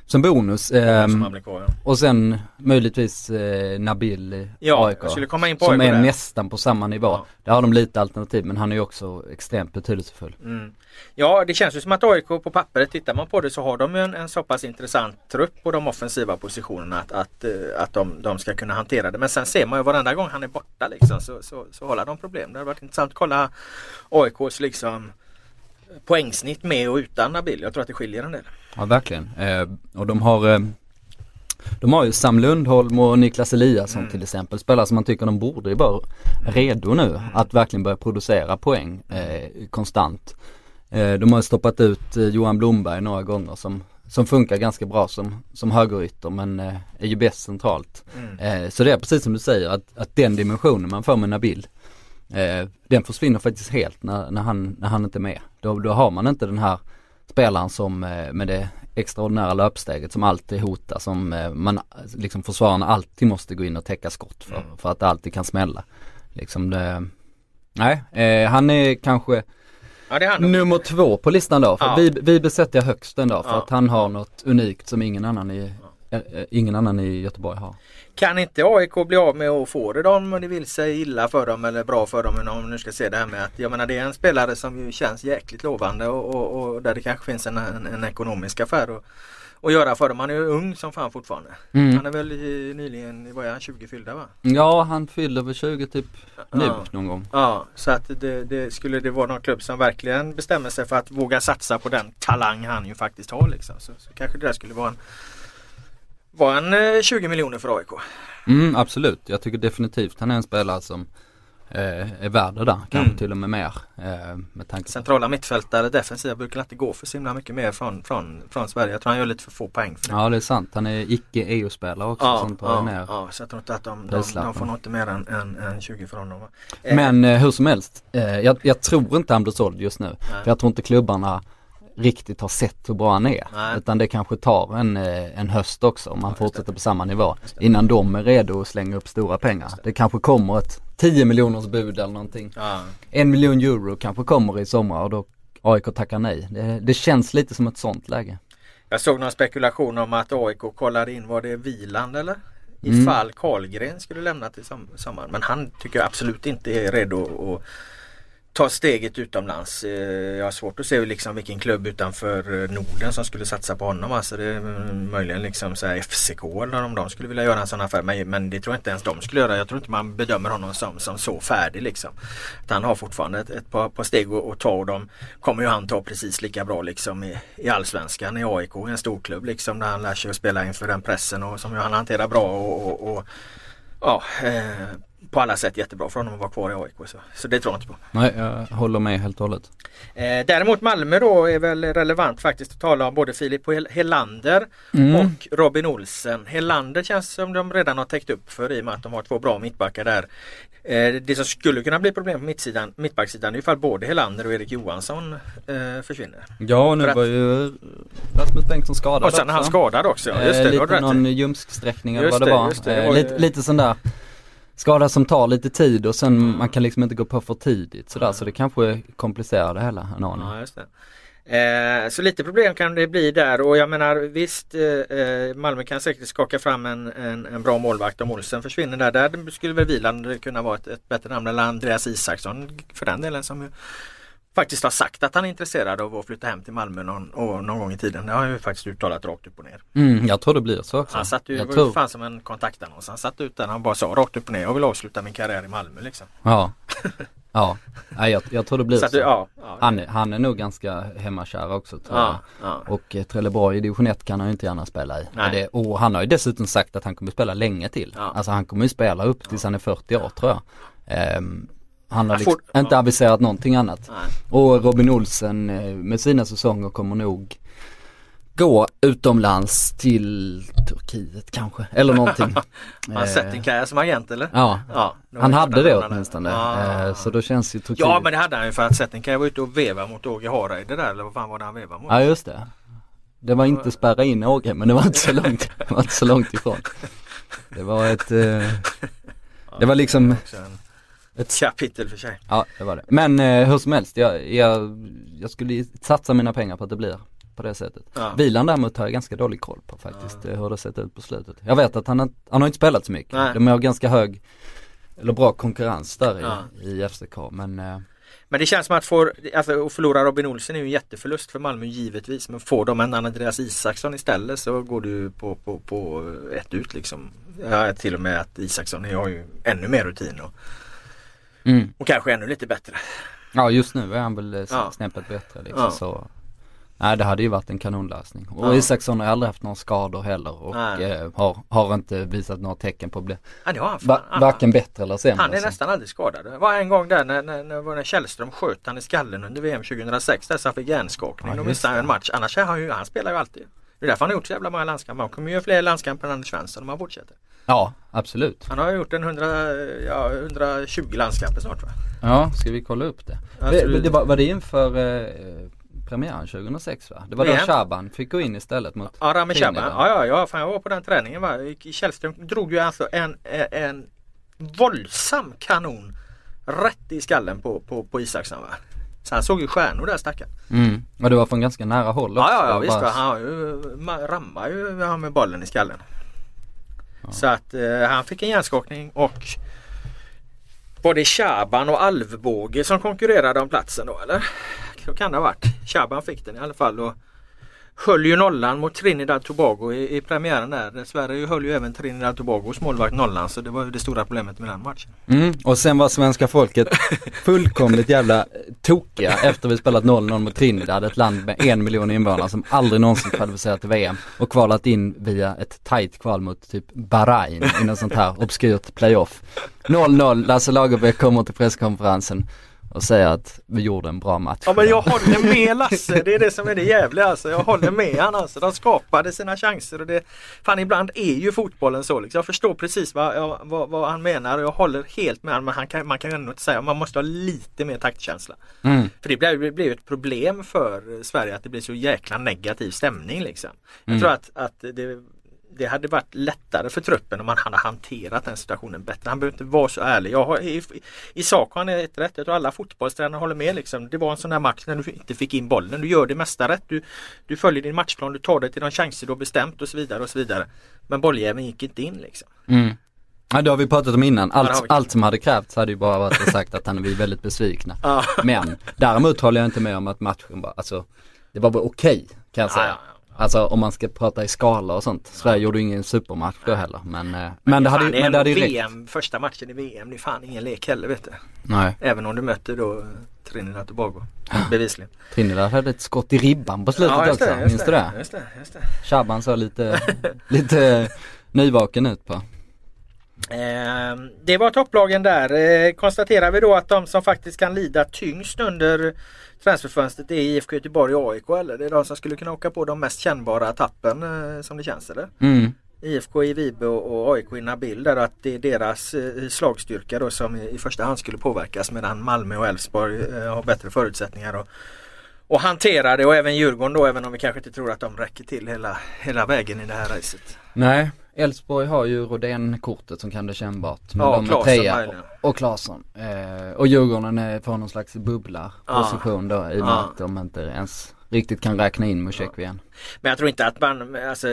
som bonus. Som Ehm, kvar, ja. och sen möjligtvis eh, Nabil Ja, AIK. på Som AIK är där. nästan på samma nivå. Ja. Där har de lite alternativ men han är ju också extremt betydelsefull. Mm. Ja det känns ju som att AIK på pappret, tittar man på det så har de ju en, en så pass intressant trupp på de offensiva positionerna att, att, eh, att de, de ska kunna hantera det. Men sen ser man ju varenda gång han är borta liksom så, så, så håller de problem. Det har varit intressant att kolla AIKs liksom poängsnitt med och utan Nabil. Jag tror att det skiljer en del. Ja verkligen. Eh, och de har eh, De har ju Sam Lundholm och Niklas Eliasson Mm. till exempel. Spelare som man tycker de borde vara redo nu Mm. att verkligen börja producera poäng eh, konstant. Eh, de har ju stoppat ut eh, Johan Blomberg några gånger som, som funkar ganska bra som, som högerytter men eh, är ju bäst centralt. Mm. Så det är precis som du säger att, att den dimensionen man får med Nabil eh, den försvinner faktiskt helt när, när, han, när han inte är med. Då, då har man inte den här spelaren som eh, med det extraordinära löpsteget som alltid hotar, som eh, man, liksom försvararna alltid måste gå in och täcka skott för, Mm. för att det alltid kan smälla. Liksom det, nej, eh, han är kanske Ja han. nummer två på listan då, för Ja. vi, vi besätter jag högst den då för Ja. att han har något unikt som ingen annan i, ingen annan i Göteborg har. Kan inte AIK bli av med att få det då om det vill sig illa för dem eller bra för dem? Om nu ska se det här med att jag menar det är en spelare som ju känns jäkligt lovande och, och, och där det kanske finns en, en, en ekonomisk affär att, att göra för dem. Han är ju ung som fan fortfarande. Mm. Han är väl i, nyligen, vad är han, 20 fyllda va? Ja, han fyller väl 20 typ nu Ja. någon gång. Ja, så att det, det skulle det vara någon klubb som verkligen bestämmer sig för att våga satsa på den talang han ju faktiskt har liksom. Så, så kanske det där skulle vara en, vara en eh, 20 miljoner för AIK. Mm, absolut. Jag tycker definitivt han är en spelare som eh, är värda där, kanske Mm. till och med mer. Eh, med tanke Centrala mittfältare, defensiva brukar inte gå för så himla mycket mer från, från, från Sverige. Jag tror han gör lite för få poäng för det. Ja det är sant, han är icke EU-spelare också Ja, tar ja, ner. ja, så jag tror inte att de, de, de får nog inte mer än, än, än 20 för honom. Eh, Men eh, hur som helst, eh, jag, jag tror inte han blir såld just nu. För jag tror inte klubbarna riktigt har sett hur bra han är. Nej. Utan det kanske tar en, eh, en höst också om man fortsätter på samma nivå. Innan de är redo att slänga upp stora pengar. Det kanske kommer ett 10 miljoners bud eller någonting. Ja. En miljon euro kanske kommer i sommar och då AIK tackar nej. Det, det känns lite som ett sånt läge. Jag såg någon spekulation om att AIK kollar in, var det Viland eller? Mm. Ifall Karlgren skulle lämna till som, sommaren. Men han tycker jag absolut inte är redo att ta steget utomlands. Eh, jag har svårt att se liksom vilken klubb utanför eh, Norden som skulle satsa på honom. Alltså det är mm, möjligen liksom så här FCK eller om de skulle vilja göra en sån affär. Men, men det tror jag inte ens de skulle göra. Jag tror inte man bedömer honom som, som så färdig liksom. Att han har fortfarande ett, ett par, par steg att, ta och de kommer ju han ta precis lika bra liksom i, i Allsvenskan, i AIK, en storklubb liksom där han lär sig att spela inför den pressen och som ju han hanterar bra och, och, och ja, eh, på alla sätt jättebra för honom att vara kvar i AIK. Så, så det tror jag inte på. Nej, jag håller med helt och hållet. Eh, däremot Malmö då är väl relevant faktiskt att tala om både Filip Hel- Helander Mm. och Robin Olsen. Helander känns som de redan har täckt upp för i och med att de har två bra mittbackar där. Eh, det som skulle kunna bli problem på mittsidan, mittbacksidan är ifall både Helander och Erik Johansson eh, försvinner. Ja, nu För att- var ju Rasmus Bengtsson skadad Och sen är han skadad också. Ja, just det, eh, det lite någon ljumsksträckning eller vad det var. det, det Eh, var ju- lite, lite sån där skada som tar lite tid och sen man kan liksom inte gå på för tidigt sådär så det kanske komplicerar det hela en aning. Ja, just. Eh, så lite problem kan det bli där och jag menar visst eh, eh, Malmö kan säkert skaka fram en, en, en bra målvakt om Olsen försvinner där. Där skulle väl Wieland kunna vara ett, ett bättre namn eller Andreas Isaksson för den delen som faktiskt har sagt att han är intresserad av att flytta hem till Malmö någon, och någon gång i tiden. Det har han ju faktiskt uttalat rakt upp och ner. Mm, jag tror det blir så också. Han satt ju, jag var tror, fan som en kontaktannons. Han satt ut den han bara sa rakt upp och ner. Jag vill avsluta min karriär i Malmö liksom. Ja. *laughs* Ja, jag, jag tror det blir Så så. ja, ja, Han, är, han är nog ganska hemmakär också tror ja, jag. ja. Och eh, Trelleborg i division 1 kan han ju inte gärna spela i. Nej. Och, det, och han har ju dessutom sagt att han kommer spela länge till. Ja. Alltså han kommer ju spela upp tills han är 40 år tror jag. Ehm, han har liksom får- inte aviserat någonting annat. Nej. Och Robin Olsen eh, med sina säsonger kommer nog gå utomlands till Turkiet kanske, eller någonting. *laughs* Har sett din karriär som agent eller? Ja, Ja, han ju hade det åtminstone. Ja. Eh, Så då känns ju Turkiet. Ja men det hade han ju för att Setting kan vara ute och veva mot Åge Hareide där eller vad fan var det han vevade mot? Ja just det. Det var inte spärra in Åge men det var inte så *laughs* långt, det var inte så långt ifrån. Det var ett, eh, *laughs* det var liksom, en, ett kapitel för sig. ja det var det. Men eh, hur som helst, jag, jag, jag skulle satsa mina pengar på att det blir på det sättet. Ja. Vilan däremot har jag ganska dålig koll på faktiskt, eh, hur det sett ut på slutet. Jag vet att han, har- han har inte spelat så mycket. Nej. De har ganska hög, eller bra konkurrens där Ja. i, i FCK men eh, Men det känns som att, få, alltså, att förlora Robin Olsen är ju en jätteförlust för Malmö givetvis. Men får de en Andreas Isaksson istället så går du på, på, på ett ut liksom. Ja, till och med att Isaksson har ju ännu mer rutin och, mm. och kanske ännu lite bättre. Ja just nu är han väl eh, Ja. snäppet bättre liksom Ja. så Nej det hade ju varit en kanonlösning. Och Ja. Isaksson har aldrig haft några skador heller och eh, har, har inte visat några tecken på att bli Ja, det har han fan. va, Han- varken bättre eller sämre. Han är så. nästan aldrig skadad. Det var en gång där när, när, när, det Källström sköt han i skallen under VM 2006 där så han fick hjärnskakning. Ja, Då missade han en match. Annars är han ju, han spelar ju alltid. Det är därför han har gjort så jävla många landskamper. Han kommer ju göra fler landskamper än Anders Svensson om han fortsätter. Ja absolut. Han har gjort en 100, ja, 120 landskamper snart va? Ja, ska vi kolla upp det? Det, det var, var det inför eh, premiären 2006 va? Det var då. Shaban fick gå in istället mot Ja, Rami. Shaban. Ja, ja, ja, fan jag var på den träningen va. Källström drog ju alltså en, en, en våldsam kanon rätt i skallen på, på, på Isaksson va. Så han såg ju stjärnor där stackaren. Mm. Och det var från ganska nära håll också. Ja, ja, ja visst. va. Han har ju, ma- rammar ju han med bollen i skallen. Så att eh, han fick en hjärnskakning och var det Chaban och Alvbåge som konkurrerade om platsen då eller? Så kan det ha varit. Chaban fick den i alla fall och höll ju nollan mot Trinidad Tobago i, i premiären där. Sverige höll ju även Trinidad Tobagos målvakt nollan så det var ju det stora problemet med den matchen. Mm. Och sen var svenska folket *laughs* fullkomligt jävla tokiga efter vi spelat 0-0 mot Trinidad, ett land med en miljon invånare som aldrig någonsin kvalificerat till VM och kvalat in via ett tight kval mot typ Bahrain i något sånt här obskyrt playoff. 0-0, Lasse Lagerbäck kommer till presskonferensen och säger att vi gjorde en bra match. Ja men jag håller med *laughs* Lasse, det är det som är det jävliga alltså. Jag håller med han alltså. De skapade sina chanser och det Fan ibland är ju fotbollen så liksom. Jag förstår precis vad, jag, vad, vad han menar och jag håller helt med honom. Men han kan, man kan ju ändå inte säga, man måste ha lite mer taktkänsla. Mm. För det blir, det blir ett problem för Sverige att det blir så jäkla negativ stämning liksom. Jag Mm. tror att, att det, det hade varit lättare för truppen om man hade hanterat den situationen bättre. Han behöver inte vara så ärlig. Jag har, i, I sak har han ett rätt. Jag tror alla fotbollstränare håller med. Liksom. Det var en sån där match när du inte fick in bollen. Du gör det mesta rätt. Du, du följer din matchplan. Du tar dig till de chanser du har bestämt och så vidare. och så vidare. Men bolljäveln gick inte in liksom. Mm. Ja det har vi pratat om innan. Allt, allt som hade krävts hade ju bara varit att sagt att han är väldigt besvikna. Ja. Men däremot håller jag inte med om att matchen var, alltså det var väl okej kan jag säga. Ja, Alltså om man ska prata i skala och sånt. Sverige gjorde ingen supermatch då heller. Men, eh, men det hade, men det hade. VM, första matchen i VM. Det är fan ingen lek heller vet du. Nej, Även om du möter då eh, Trinidad och Tobago. Bevisligen. Trinidad hade ett skott i ribban på slutet också. Minns du det? Just det, just det. Shaban såg lite, *laughs* lite nyvaken ut på. Eh, det var topplagen där. Eh, konstaterar vi då att de som faktiskt kan lida tyngst under transferfönstret är IFK Göteborg och AIK eller? Det är de som skulle kunna åka på de mest kännbara tappen eh, som det känns eller? Mm. IFK i Vibe och AIK i Nabil där att det är deras eh, slagstyrka då som i första hand skulle påverkas medan Malmö och Elfsborg har bättre förutsättningar att och hantera det och även Djurgården då även om vi kanske inte tror att de räcker till hela, hela vägen i det här racet. Nej, Elfsborg har ju Rodén-kortet som kan det kännbart. Men Ja, de är trea och Claesson. Eh, och Djurgården är på någon slags bubbla Ja. då i och med att de inte ens riktigt kan räkna in Musekvi Men jag tror inte att man, alltså,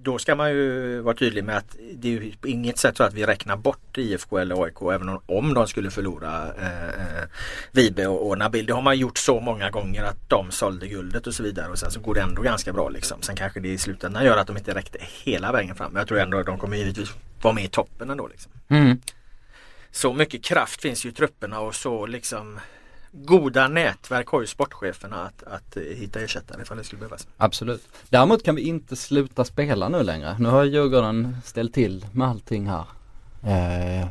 då ska man ju vara tydlig med att det är ju på inget sätt så att vi räknar bort IFK eller AIK även om, om de skulle förlora eh, eh, Vibe och, och Nabil. Det har man gjort så många gånger att de sålde guldet och så vidare och sen så går det ändå ganska bra liksom. Sen kanske det i slutändan gör att de inte räckte hela vägen fram. Men jag tror ändå att de kommer givetvis vara med i toppen ändå liksom. Mm. Så mycket kraft finns ju i trupperna och så liksom goda nätverk har ju sportcheferna att, att eh, hitta ersättare ifall det skulle behövas. Absolut. Däremot kan vi inte sluta spela nu längre. Nu har Djurgården ställt till med allting här. Eh,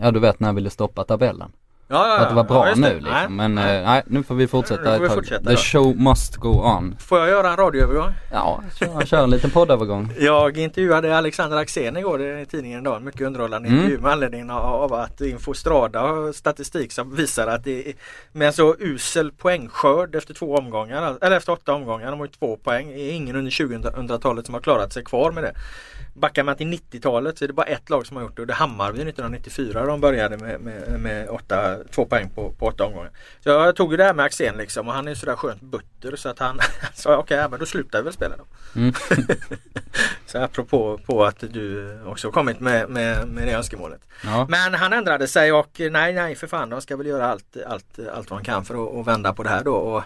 ja du vet när jag ville stoppa tabellen. Ja, ja, Att det var bra ja, nu liksom. Men nej. eh, nej, nu får vi fortsätta Nu får vi fortsätta The då. show must go on. Får jag göra en radioövergång? Ja, kör, kör en liten poddövergång. *laughs* Jag intervjuade Alexander Axén igår i tidningen idag. Mycket underhållande Mm. intervju med anledning av att Infostrada har statistik som visar att det är med en så usel poängskörd efter två omgångar, eller efter åtta omgångar, de har ju två poäng, det är ingen under 2000-talet som har klarat sig kvar med det. Backar man till 90-talet så är det bara ett lag som har gjort det och det är Hammarby 1994. De började med, med, med åtta, två poäng på, på åtta omgångar. Så jag tog ju det här med Axén liksom och han är sådär skönt butter så att han *laughs* sa okej, ja, men då slutar vi väl spela då. Mm. *laughs* Så apropå på att du också kommit med, med, med det önskemålet. Ja. Men han ändrade sig och nej nej för fan de ska väl göra allt, allt, allt vad de kan för att, att vända på det här då. Och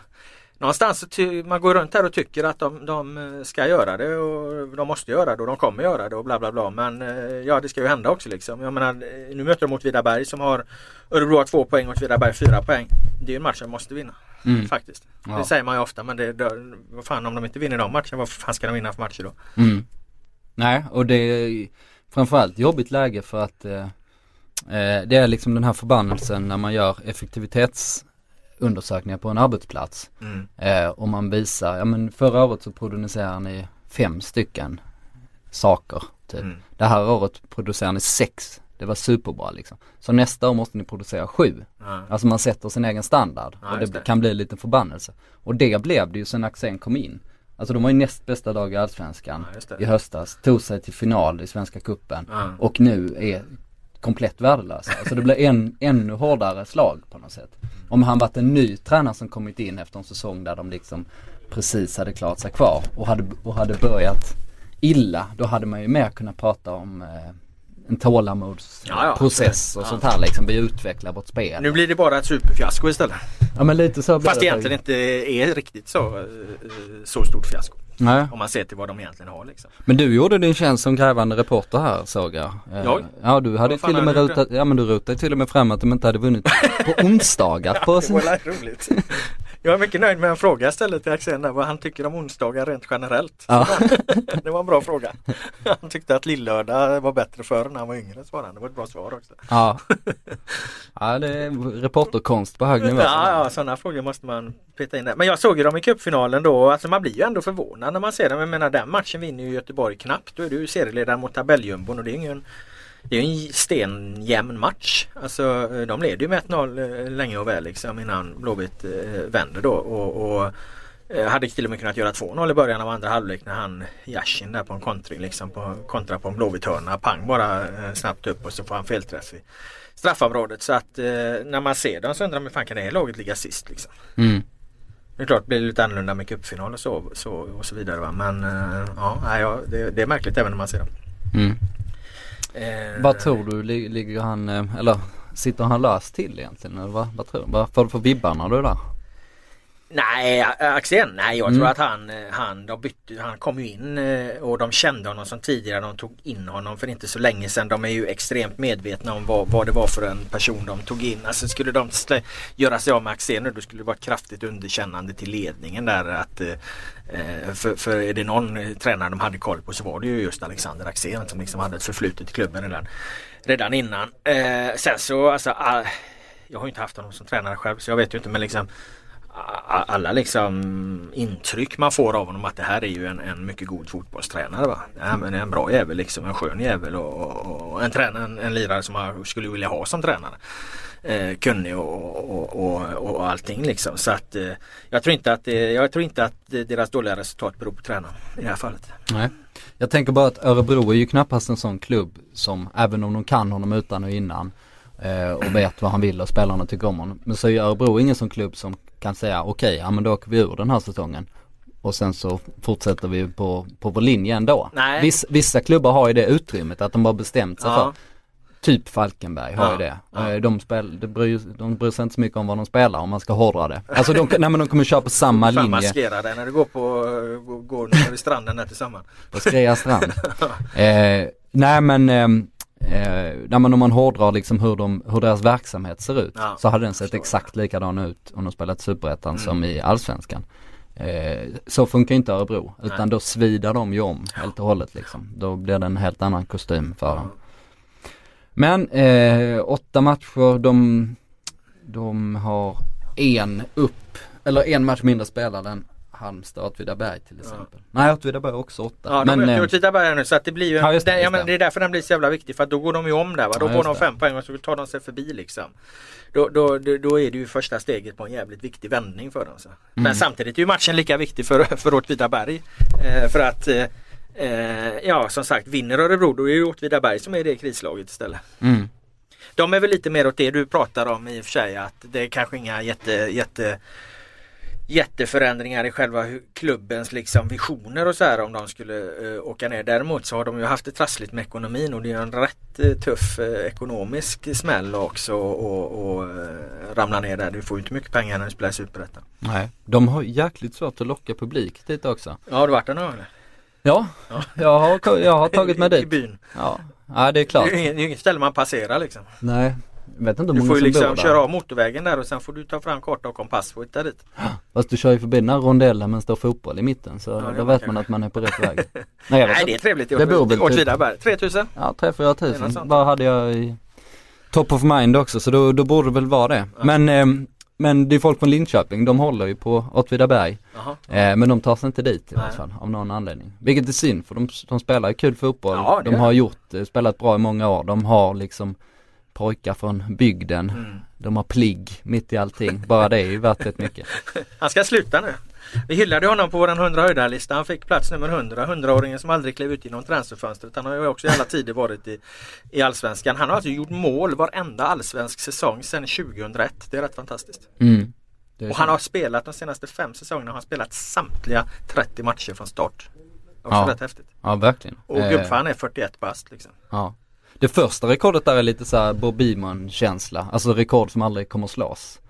någonstans man går runt här och tycker att de, de ska göra det och de måste göra det och de kommer göra det och bla bla bla. Men eh, ja det ska ju hända också liksom. Jag menar eh, nu möter de mot Vidaberg som har Örebro har två poäng och Vidaberg fyra poäng. Det är ju en match de måste vinna. Mm. Faktiskt. Ja. Det säger man ju ofta men det, det, vad fan om de inte vinner de matcherna vad fan ska de vinna för matcher då? Mm. Nej, och det är framförallt jobbigt läge för att eh, eh, det är liksom den här förbannelsen när man gör effektivitetsundersökningar på en arbetsplats. Mm. Eh, och man visar, ja men förra året så producerade ni fem stycken saker. Typ. Mm. Det här året producerar ni sex. Det var superbra liksom. Så nästa år måste ni producera sju. Ja. Alltså man sätter sin egen standard och det, det. kan bli en liten förbannelse. Och det blev det ju sen Axén kom in. Alltså de var ju näst bästa lag i Allsvenskan i höstas, tog sig till final i Svenska Ja. och nu är komplett värdelösa. Alltså det blir en ännu hårdare slag på något sätt. Om han varit en ny tränare som kommit in efter en säsong där de liksom precis hade klarat sig kvar och hade, och hade börjat illa, då hade man ju mer kunnat prata om eh, en tålamodsprocess Ja, ja. och sånt här liksom. Vi utvecklar vårt spel. Nu blir det bara ett superfiasko istället. Ja men lite så Fast det egentligen inte är riktigt så, eh, så stort fiasko. Nej. Om man ser till vad de egentligen har liksom. Men du gjorde din tjänst som grävande reporter här såg jag. Eh, Jag? Ja du hade till och med rotat, ja men du rotade till och med fram att de inte hade vunnit *laughs* på onsdagar på Det var roligt. *laughs* Jag är mycket nöjd med en fråga jag ställde till Axén vad han tycker om onsdagar rent generellt. Ja. *laughs* Det var en bra fråga. Han tyckte att lillördag var bättre förr när han var yngre svarade han. Det var ett bra svar också. Ja. Ja det är reporterkonst på hög nivå. Ja, ja sådana frågor måste man peta in där. Men jag såg ju dem i cupfinalen då. Alltså man blir ju ändå förvånad när man ser dem. Jag menar den matchen vinner ju Göteborg knappt. Då är du serieledare mot tabelljumbon och det är ingen det är en stenjämn match. Alltså de leder ju med 1-0 eh, länge och väl liksom innan Blåvitt eh, vänder då. Och, och eh, hade till och med kunnat göra 2-0 i början av andra halvlek när han Yashin där på en kontring liksom på, kontra på en Blåvitt hörna. Pang bara eh, snabbt upp och så får han felträff i straffområdet. Så att eh, när man ser dem så undrar man hur fan kan det här laget ligga sist liksom. Mm. Det är klart det blir lite annorlunda med cupfinal och så, så, och så vidare va. Men eh, ja det, det är märkligt även när man ser dem. Mm. Eh, Vad tror du, ligger han, eh, eller sitter han löst till egentligen? Eller vad, vad tror du? Vad får du för vibbar när du är där? Nej, Axén, nej jag Mm. tror att han, eh, han, de bytte, han kom ju in eh, och de kände honom som tidigare. De tog in honom för inte så länge sedan. De är ju extremt medvetna om vad, vad det var för en person de tog in. Alltså skulle de göra sig av med Axén nu då skulle det vara kraftigt underkännande till ledningen där. Att, eh, för, för är det någon tränare de hade koll på så var det ju just Alexander Axén som liksom hade ett förflutet i klubben redan, redan innan. Sen så alltså, ah, jag har ju inte haft honom som tränare själv så jag vet ju inte men liksom alla liksom intryck man får av honom att det här är ju en, en mycket god fotbollstränare. Va? Ja, men en bra jävel liksom, en skön jävel och, och, och en, tränare, en, en lirare som man skulle vilja ha som tränare. Eh, kunnig och, och, och, och allting liksom. Så att eh, jag tror inte att, eh, jag tror inte att deras dåliga resultat beror på tränaren i det här fallet. Nej. Jag tänker bara att Örebro är ju knappast en sån klubb som, även om de kan honom utan och innan eh, och vet vad han vill och spelarna tycker om honom. Men så är Örebro ingen sån klubb som kan säga okej, ja men då åker vi ur den här säsongen. Och sen så fortsätter vi på, på vår linje ändå. Nej. Viss, vissa klubbar har ju det utrymmet att de har bestämt sig Ja. för Typ Falkenberg har Ja, ju det. ja. Eh, De, spel, de, bryr, de bryr sig inte så mycket om vad de spelar om man ska hårdra det. Alltså de, nej, men de kommer köra på samma linje maskera dig när du går på går, går ner vid stranden där tillsammans. på Skrea strand. *laughs* eh, nej men, ehm, eh, nej men om man hårdrar liksom hur, de, hur deras verksamhet ser ut Ja, så hade den sett exakt likadan ut om de spelat superettan Mm. som i allsvenskan. Eh, så funkar inte Örebro utan Nej. då svidar de ju om helt och hållet liksom. Då blir det en helt annan kostym för dem. Men eh, åtta matcher, de, de har en upp, eller en match mindre spelad än Halmstad och Åtvidaberg till exempel. Nej Åtvidaberg också åtta. Ja, de men, har eh, gjort Åtvidaberg nu så att det blir ju Ja, det, det, ja, men det. är därför den blir så jävla viktig för att då går de ju om där va. Då Ja, får de fem poäng och så tar de sig förbi liksom. Då, då, då, då är det ju första steget på en jävligt viktig vändning för dem. Så. Men Mm. samtidigt är ju matchen lika viktig för, för Åtvidaberg. Eh, för att eh, eh, ja som sagt vinner Örebro då är det Åtvidaberg som är det krislaget istället. mm. De är väl lite mer åt det du pratar om i och för sig att det är kanske inga jätte, jätte jätteförändringar i själva klubbens liksom visioner och så här om de skulle eh, åka ner. Däremot så har de ju haft det trassligt med ekonomin och det är en rätt eh, tuff eh, ekonomisk smäll också och, och ramla ner där. Du får ju inte mycket pengar när du spelar i Superettan. Nej. De har jäkligt svårt att locka publik dit också. Ja, har du varit där någon gång eller? Ja, jag har, jag har tagit mig I, *laughs* I dit. byn. Ja, ja det är klart. det är ju inget ställe man passerar liksom. Nej, vet inte hur Du många får ju som liksom köra av motorvägen där och sen får du ta fram karta och kompass och hitta dit. *gasps* Fast du kör ju förbi den här rondellen men står fotboll i mitten så det då vet man kanske. att man är på rätt väg. *laughs* Nej, Nej det är trevligt i Åtvidaberg. 3000? Ja, 3-4 Det är något tusen. sånt. Vad hade jag i top of mind också så då, då borde det väl vara det. Men, ehm, men det är folk från Linköping, de håller ju på Åtvidaberg. Eh, men de tar sig inte dit i alla fall av någon anledning. Vilket är synd för de, de spelar ju kul fotboll. Ja, de har gjort, eh, spelat bra i många år. De har liksom pojkar från bygden. Mm. De har pligg mitt i allting. Bara det är ju värt rätt mycket. *laughs* Han ska sluta nu. Vi hyllade honom på våran 100 höjdarlista. Han fick plats nummer 100. 100-åringen som aldrig klev ut genom transferfönstret. Han har ju också i alla tider varit i, i Allsvenskan. Han har alltså gjort mål varenda allsvensk säsong sedan 2001. Det är rätt fantastiskt. Mm. Och han har spelat de senaste fem säsongerna. har han spelat samtliga 30 matcher från start. Också Ja. rätt häftigt. Ja, verkligen. Och Eh, gubbfan är 41 bast liksom. Ja. Det första rekordet där är lite såhär Bob Beamon känsla, alltså rekord som aldrig kommer slås.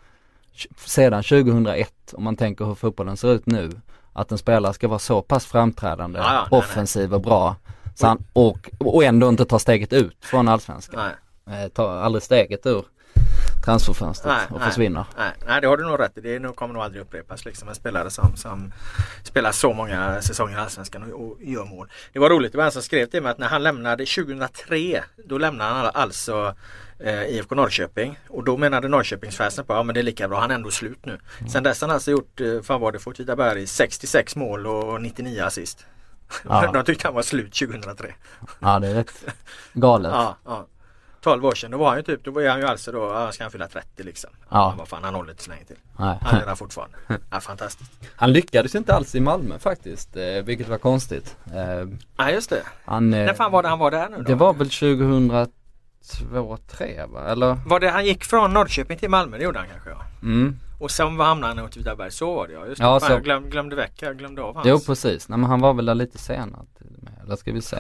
Sedan 2001, om man tänker hur fotbollen ser ut nu, att en spelare ska vara så pass framträdande, Ja, ja, nej, offensiv och bra. Så han, och, och ändå inte ta steget ut från allsvenskan. Nej. Eh, tar aldrig steget ur transferfönstret Nej, och nej, försvinner. Nej, nej, det har du nog rätt i. Det kommer nog aldrig upprepas. Liksom en spelare som, som spelar så många säsonger i Allsvenskan och, och gör mål. Det var roligt, det var en som skrev till mig att när han lämnade 2003 då lämnade han alltså eh, IFK Norrköping och då menade Norrköpingsfansen på att ja, men det är lika bra, han är ändå slut nu. Sen dess har han alltså gjort, eh, fan var det för Åtvidaberg, 66 mål och 99 assist. Ja. *laughs* De tyckte han var slut 2003. Ja det är rätt galet. *laughs* Ja, ja. 12 år sedan, då var han ju typ, då var han ju alltså då, ja, ska han fylla 30 liksom. Ja. Vad fan, han håller inte så länge till. Nej. Han är där fortfarande. *laughs* Ja, fantastiskt. Han lyckades inte alls i Malmö faktiskt, eh, vilket var konstigt. Eh, Ja just det. han, eh, När fan var det han var där nu då? det var väl 2002, 3 va? Eller? Var det han gick från Norrköping till Malmö? Det gjorde han kanske ja. Mm. Och sen var hamnade han i Åtvidaberg. Så var det ja. Just. Ja, fan, så- Jag glöm, glömde väck, jag glömde av hans. Jo precis, nej men han var väl där lite senare till och med. Eller ska vi se.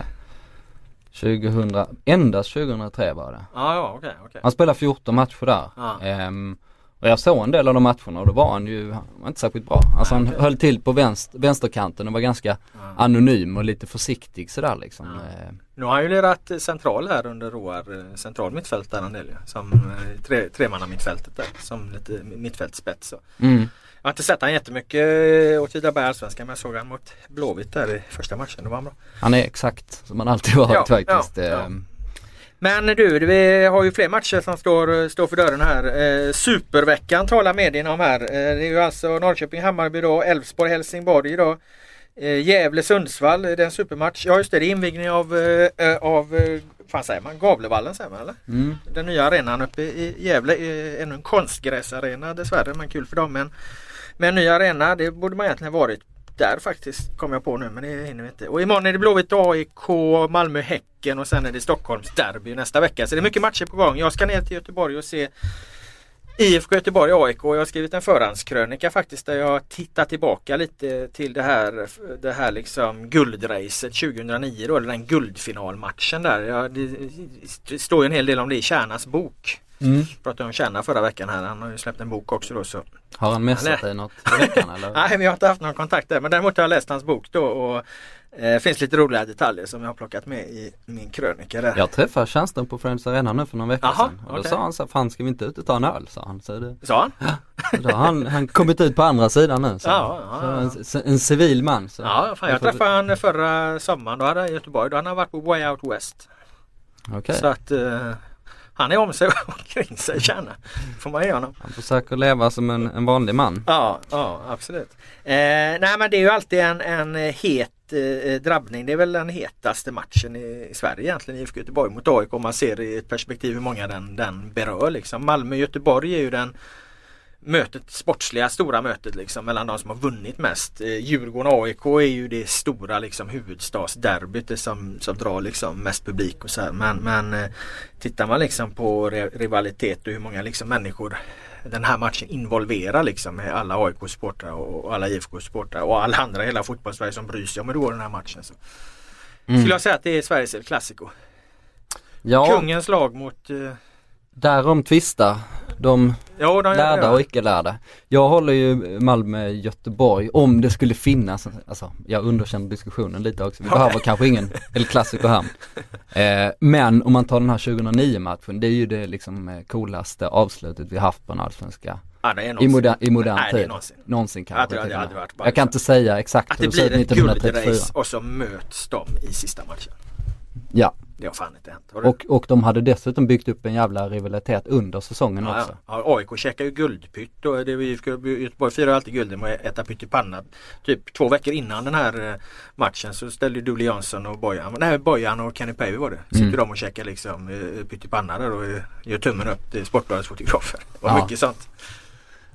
2000, endast 2003 var det. Ja, ja okej. okej. Han spelade 14 matcher där. Ja. Ehm, och jag såg en del av de matcherna och då var han ju, han var inte särskilt bra. Alltså han okej. höll till på vänster, vänsterkanten och var ganska anonym och lite försiktig sådär liksom. Ehm, Nu har han ju lirat central här under Roar, eh, central mittfält där en del ju. Som eh, tre, tremanna mittfältet där. Som lite mittfältspets så. mm. Jag har inte sett han jättemycket eh, Åtvidaberg Allsvenskan men jag såg han mot Blåvitt där i första matchen. Då var han bra. Han är exakt som han alltid varit Ja, faktiskt. ja, ja. Ehm, Men du, vi har ju fler matcher som står, står för dörren här. Eh, superveckan talar medierna om här. Eh, det är ju alltså Norrköping-Hammarby idag, Elfsborg-Helsingborg idag. Eh, Gävle-Sundsvall, det är en supermatch. Ja just det, det är invigning av, eh, av fan säger man, Gavlevallen säger man eller? Mm. Den nya arenan uppe i Gävle. Eh, ännu en konstgräsarena dessvärre men kul för dem. Men, med en ny arena, det borde man egentligen varit där faktiskt kom jag på nu men det hinner vi inte. Och imorgon är det Blåvitt AIK, Malmö Häcken och sen är det Stockholms derby nästa vecka. Så det är mycket matcher på gång. Jag ska ner till Göteborg och se IFK Göteborg AIK och jag har skrivit en förhandskrönika faktiskt där jag tittar tillbaka lite till det här, det här liksom guldracet 2009 då, eller den guldfinalmatchen där. Ja, det, det står ju en hel del om det i Kärnas bok. Mm. Pratade om Kärna förra veckan här. Han har ju släppt en bok också då så. Har han messat dig något i veckan eller? *laughs* Nej men jag har inte haft någon kontakt där men däremot har jag läst hans bok då och eh, finns lite roliga detaljer som jag har plockat med i min krönika där. Jag träffade Tjärnström på Friends Arena nu för någon vecka Jaha, sedan. Och då okej. sa han så fan ska vi inte ut och ta en öl? sa han. Så det, Sa han? så då har han, han kommit ut på andra sidan nu. Så, Ja, ja, så en, en civil man. Så. Ja, fan, jag får- träffade han förra sommaren. Då hade han i Göteborg. Då hade han varit på Way Out West. Okej, Så att eh, han är om sig *laughs* och kring sig Kärna. Får man ge honom. han försöker leva som en, en vanlig man. Ja, ja absolut. Eh, nej men det är ju alltid en, en het eh, drabbning. Det är väl den hetaste matchen i, i Sverige egentligen. IFK Göteborg mot AIK om man ser i ett perspektiv hur många den, den berör. Liksom. Malmö-Göteborg är ju den mötet, sportsliga stora mötet liksom mellan de som har vunnit mest. Eh, Djurgården-AIK är ju det stora liksom huvudstadsderbyt det som, som drar liksom mest publik och så här. Men, men eh, tittar man liksom på rivalitet och hur många liksom människor den här matchen involverar liksom med alla AIK-supportrar och alla IFK-supportrar och alla andra i hela fotbollssverige som bryr sig om hur det går den här matchen. Så. Skulle jag säga att det är Sveriges El Clasico. Ja, Kungens lag mot eh, därom tvistar de Ja, de, lärda och icke lärda. Jag håller ju Malmö-Göteborg om det skulle finnas, alltså jag underkänner diskussionen lite också. Vi behöver kanske ingen El Clasico här. Eh, men om man tar den här 2009 matchen, det är ju det liksom eh, coolaste avslutet vi haft på en allsvenska Ja, det i, någonsin. moder, i modern Nej, det tid. någonsin. Någonsin Ja, kanske. det- det och varit bara- jag kan inte säga exakt Att hur det det såg blir ut ett 1934. guldrace och så möts de i sista matchen. Ja, Det har fan inte hänt. Och, och de hade dessutom byggt upp en jävla rivalitet under säsongen Ja, också. ja. Ja, AIK käkar ju guldpytt och det Göteborg firar alltid guldet med att äta pyttipanna. Typ två veckor innan den här eh, matchen så ställde Dooley Jansson och Bojan, nej Bojan och Kenny Pavey var det. Sitter Mm. de och käkar liksom eh, pyttipanna där och eh, gör tummen upp till Sportbladets fotografer. Det var Ja. mycket sånt.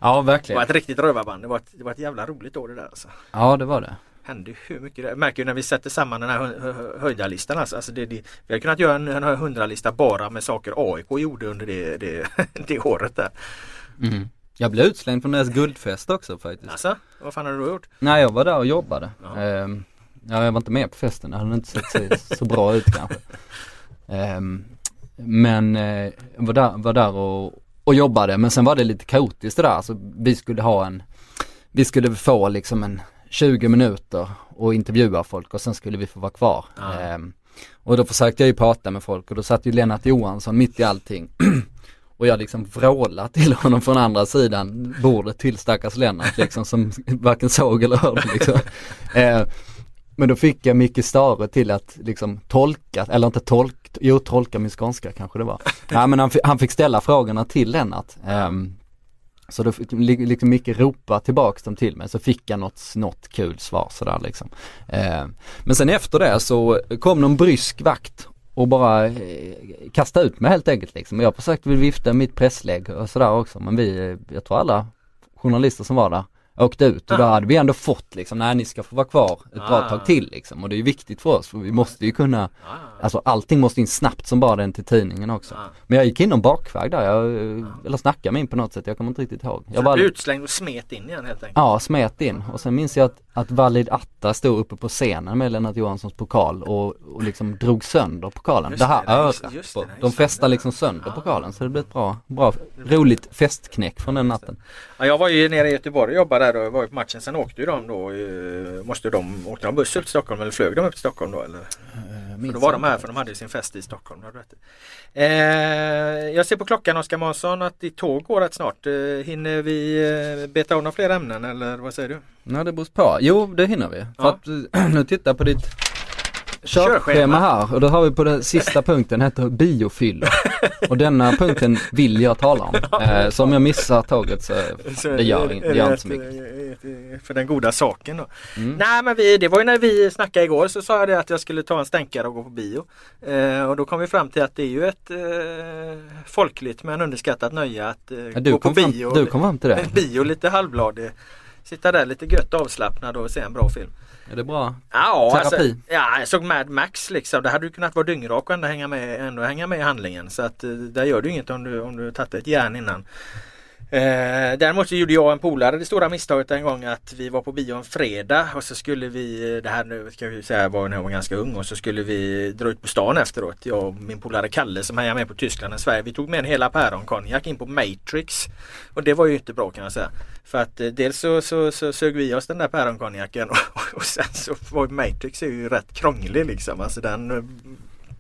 Ja, Det var verkligen. ett riktigt rövarband. Det var ett, det var ett jävla roligt år det där alltså. Ja, det var det. Hände ju hur mycket Jag märker ju när vi sätter samman den här hö- hö- höjdarlistan alltså. alltså det, det, vi har kunnat göra en, en hundralista bara med saker AIK gjorde under det, det, *laughs* det året där. Mm. Jag blev utslängd från deras guldfest också faktiskt. Alltså, vad fan har du gjort? Nej jag var där och jobbade. Ja. Ehm, ja, jag var inte med på festen, det hade inte sett så, så bra ut kanske. Ehm, men eh, jag var där, var där och, och jobbade men sen var det lite kaotiskt det där. Alltså, vi skulle ha en, vi skulle få liksom en, 20 minuter och intervjua folk och sen skulle vi få vara kvar. Ehm, och då försökte jag ju prata med folk och då satt ju Lennart Johansson mitt i allting. *clears throat* och jag liksom vrålade till honom från andra sidan bordet till stackars Lennart liksom som *laughs* varken såg eller hörde liksom. *laughs* Ehm, men då fick jag Micke Stare till att liksom tolka, eller inte tolka, jo tolka min skånska kanske det var. *laughs* Nej men han, han fick ställa frågorna till Lennart. Ehm, så då fick liksom Micke ropa tillbaks dem till mig så fick jag något, något kul svar sådär liksom. Eh, men sen efter det så kom någon brysk vakt och bara eh, kastade ut mig helt enkelt liksom. Jag försökte väl vifta mitt presslägg och sådär också men vi, eh, jag tror alla journalister som var där åkte ut och då hade vi ändå fått liksom, nej ni ska få vara kvar ett bra Ah. tag till liksom. Och det är ju viktigt för oss för vi måste ju kunna, alltså allting måste in snabbt som bara den till tidningen också. Men jag gick in någon bakväg där, jag, eller snackade mig in på något sätt, jag kommer inte riktigt ihåg. Jag du bara, utslängd och smet in igen helt enkelt. ja, smet in och sen minns jag att, att Valid Atta stod uppe på scenen med Lennart Johanssons pokal och, och liksom drog sönder pokalen. Just det här örat på. De festade liksom sönder pokalen så det blev ett bra, bra, roligt festknäck från den natten. Ja, jag var ju nere i Göteborg och jobbade där och var ju på matchen. Sen åkte ju de då, eh, måste de, åkte de buss upp till Stockholm eller flög de upp till Stockholm då eller? För då var de här för de hade sin fest i Stockholm. Eh, jag ser på klockan Oskar Månsson att ditt tåg går rätt snart. Eh, hinner vi eh, beta av några fler ämnen eller vad säger du? Ja det beror på. Jo det hinner vi. För Ja. att eh, *clears throat* nu tittar jag på ditt Körschema. här och då har vi på den sista punkten heter biofylla. Och denna punkten vill jag tala om. *laughs* Eh, så om jag missar tåget så, det gör, det gör inte så mycket. För den goda saken då. Mm. Nej men vi, det var ju när vi snackade igår så sa jag det att jag skulle ta en stänkare och gå på bio. Eh, och då kom vi fram till att det är ju ett eh, folkligt men underskattat nöje att eh, du, gå på fram, bio. du kom fram till det. *laughs* bio lite halvbladig. Sitta där lite gött avslappnad och se en bra film. Är det bra? Ja, Terapi. alltså, ja, jag såg Mad Max liksom. Det hade ju kunnat vara dyngrak och ändå hänga med, ändå hänga med i handlingen. Så att eh, där gör det ju inget om du, om du tagit ett järn innan. Eh, däremot så gjorde jag och en polare det stora misstaget en gång att vi var på bio en fredag och så skulle vi, eh, det här nu ska vi säga var när jag var ganska ung och så skulle vi dra ut på stan efteråt. Jag och min polare Kalle som hejar med på Tyskland och Sverige. Vi tog med en hela päronkonjak in på Matrix. Och det var ju inte bra kan jag säga. För att eh, dels så, så, så sög vi oss den där päronkonjaken *laughs* och, och sen så var Matrix är ju rätt krånglig liksom. Alltså den eh,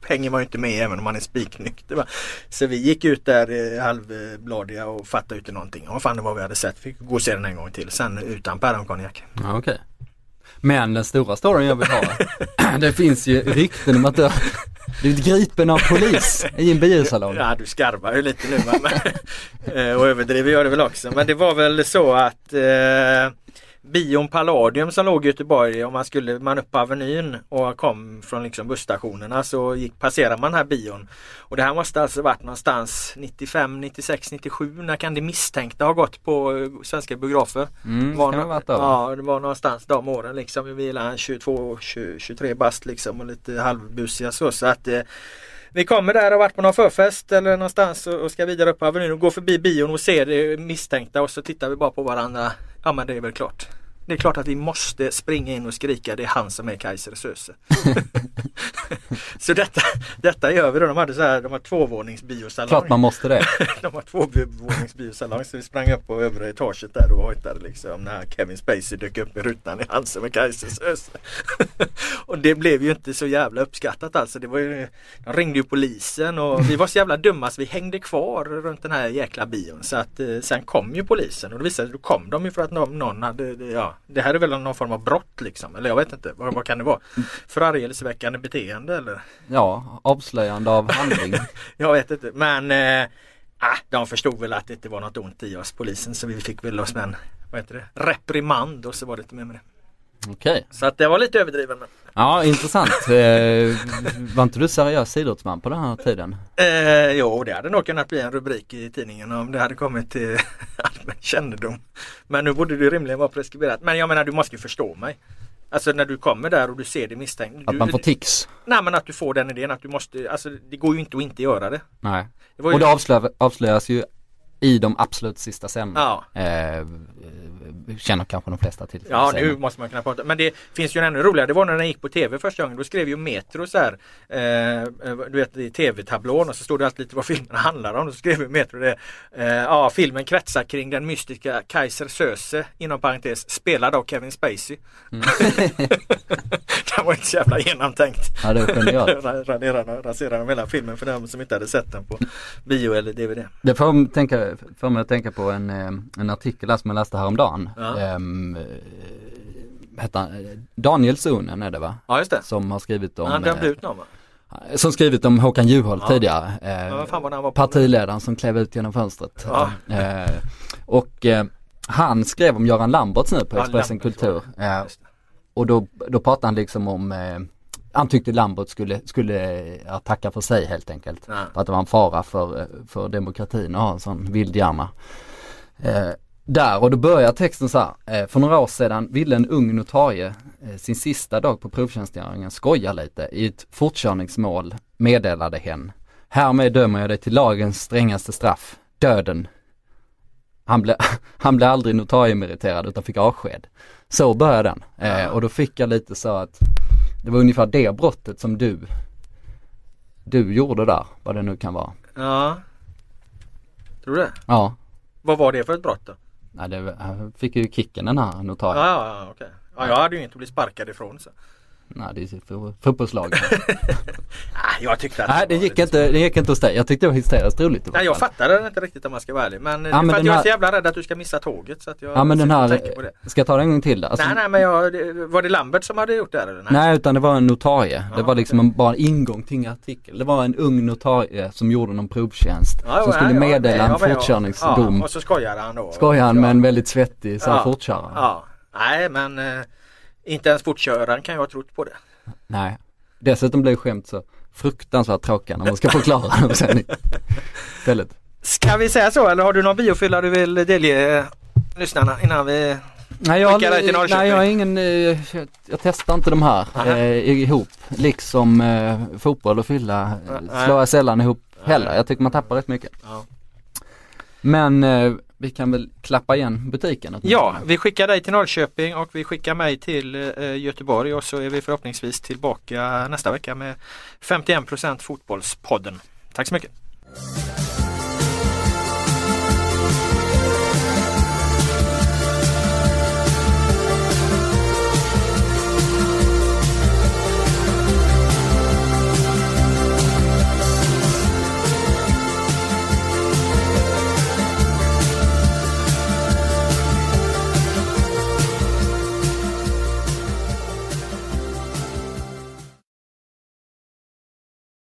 hänger man ju inte med även om man är spiknykter. va. Så vi gick ut där eh, halvbladiga och fattade inte någonting. Vad fan det var vi hade sett. Fick gå och se den en gång till. Sen utan päronkonjak. Ja, okej. Men den stora storyn jag vill ha, *clears throat* det finns ju rykten om att du har *laughs* blivit gripen av polis i en biosalong. Ja du skarvar ju lite nu men, *laughs* eh, och överdriver gör det väl också. Men det var väl så att eh, Bion Palladium som låg i Göteborg om man skulle man upp på Avenyn och kom från liksom busstationerna så gick, passerar man den här bion. Och det här måste alltså varit någonstans 95, 96, 97 när kan det misstänkta ha gått på eh, svenska biografer? Mm, var varit över. ja det var någonstans de åren liksom. Vi var 22, 20, 23 bast liksom och lite halvbusiga så. så att, eh, vi kommer där och varit på någon förfest eller någonstans och ska vidare upp på Avenyn och gå förbi bion och ser det misstänkta och så tittar vi bara på varandra. Ja men det är väl klart. Det är klart att vi måste springa in och skrika det är han som är Kaiser Söze. *laughs* så detta, detta gör vi då. De hade så här, de har tvåvåningsbiosalong. Klart man måste det. *laughs* De har tvåvåningsbiosalong så vi sprang upp på övre etaget där och hojtade liksom när Kevin Spacey dök upp i rutan i han som är Kaiser Söze. *laughs* och det blev ju inte så jävla uppskattat alltså. Det var ju, de ringde ju polisen och vi var så jävla dumma så vi hängde kvar runt den här jäkla bion. Så att eh, sen kom ju polisen och då visade det då kom de ju för att någon, någon hade, ja det här är väl någon form av brott liksom. Eller jag vet inte, vad, vad kan det vara? Förargelseväckande beteende eller? Ja, avslöjande av handling. *laughs* Jag vet inte men eh, ah, de förstod väl att det inte var något ont i oss polisen så vi fick väl oss med en vad heter det? reprimand och så var det inte mer med det. Okej. Så att det var lite överdriven. Men, Ja, intressant. Eh, var inte du seriös idrottsman på den här tiden? eh, jo det hade nog kunnat bli en rubrik i tidningen om det hade kommit till *laughs* kännedom. Men nu borde det rimligen vara preskriberat. Men jag menar du måste ju förstå mig. Alltså när du kommer där och du ser det misstänkt. Att du, man får tics? Nej men att du får den idén att du måste, alltså det går ju inte att inte göra det. Nej. det ju, Och det avslöjas, ju i de absolut sista scenerna. Ja. Eh, känner kanske de flesta till. Ja nu måste man kunna prata. Men det finns ju en ännu roligare. Det var när den gick på tv första gången. Då skrev ju Metro så här. Eh, du vet i tv-tablån och så stod det alltid lite vad filmen *laughs* handlar om. Då skrev ju Metro det. Eh, ja filmen kretsar kring den mystiska Kaiser Söze inom parentes spelad av Kevin Spacey. Mm. *laughs* den var inte så jävla genomtänkt. Ja det är genialt. *laughs* Raderade, raserade de hela filmen för de som inte hade sett den på bio eller DVD. Det får tänka, får mig att tänka på en, eh, en artikel som jag läste häromdagen. Ja. Ehm, eh, han, Daniel Sunen är det va? Ja just det. Som har skrivit om Han dömde eh, ut någon va? Som skrivit om Håkan Juholt Ja. tidigare. Eh, partiledaren som klev ut genom fönstret. Ja. Eh, och eh, han skrev om Göran Lamberts nu på Ja, Expressen Lambert, Kultur. Eh, och då, då pratade han liksom om, eh, han tyckte Lambert skulle, skulle ja, tacka för sig helt enkelt. För att det var en fara för, eh, för demokratin att ha en sån vildhjärna. Där och då börjar texten så här. Eh, för några år sedan ville en ung notarie eh, sin sista dag på provtjänstgöringen skoja lite. I ett fortkörningsmål meddelade hen. Härmed dömer jag dig till lagens strängaste straff, döden. Han blev, *laughs* han blev aldrig notariemeriterad utan fick avsked. Så började den. Eh, och då fick jag lite så att det var ungefär det brottet som du, du gjorde där, vad det nu kan vara. Ja. Tror du det? Ja, Vad var det för ett brott då? Nej, det, han fick ju kicken den här notarien. ja, ja okej. Ja, jag hade ju inget att bli sparkad ifrån så. Nej, det är ju fo- fotbollslag. *laughs* Ah, jag tyckte att Nej, det gick inte, det gick inte hos dig. Jag tyckte det var hysteriskt roligt Nej jag fattade det inte riktigt om man ska vara ärlig men, det är men för att jag är här- så jävla rädd att du ska missa tåget så att jag Ja men den här, på det. ska jag ta den en gång till? Alltså, Nej nej men jag, det- var det Lambert som hade gjort det här eller? Nej utan det var en notarie. det Ja, var liksom en, bara en ingång till en artikel. Det var en ung notarie som gjorde någon provtjänst. Ja, som ja, skulle ja, meddela ja, en fortkörningsdom. Ja, och så skojade han då. Skojade han ja. med en väldigt svettig så här Ja. fortkörare. Ja. Nej men eh, inte ens fortköraren kan jag ha trott på det. Nej. Dessutom blev skämt så fruktansvärt tråkiga när man ska förklara dem sen istället. Ska vi säga så eller har du någon biofylla du vill delge eh, lyssnarna innan vi Nej jag, Skicka dig till Norrköping. nej, jag har ingen, eh, jag, jag testar inte de här eh, ihop. Liksom eh, fotboll och fylla eh, slår jag sällan ihop heller. Jag tycker man tappar rätt mycket. Ja. Men eh, vi kan väl klappa igen butiken åtminstone. Ja, vi skickar dig till Norrköping och vi skickar mig till eh, Göteborg och så är vi förhoppningsvis tillbaka nästa vecka med 51% Fotbollspodden. Tack så mycket!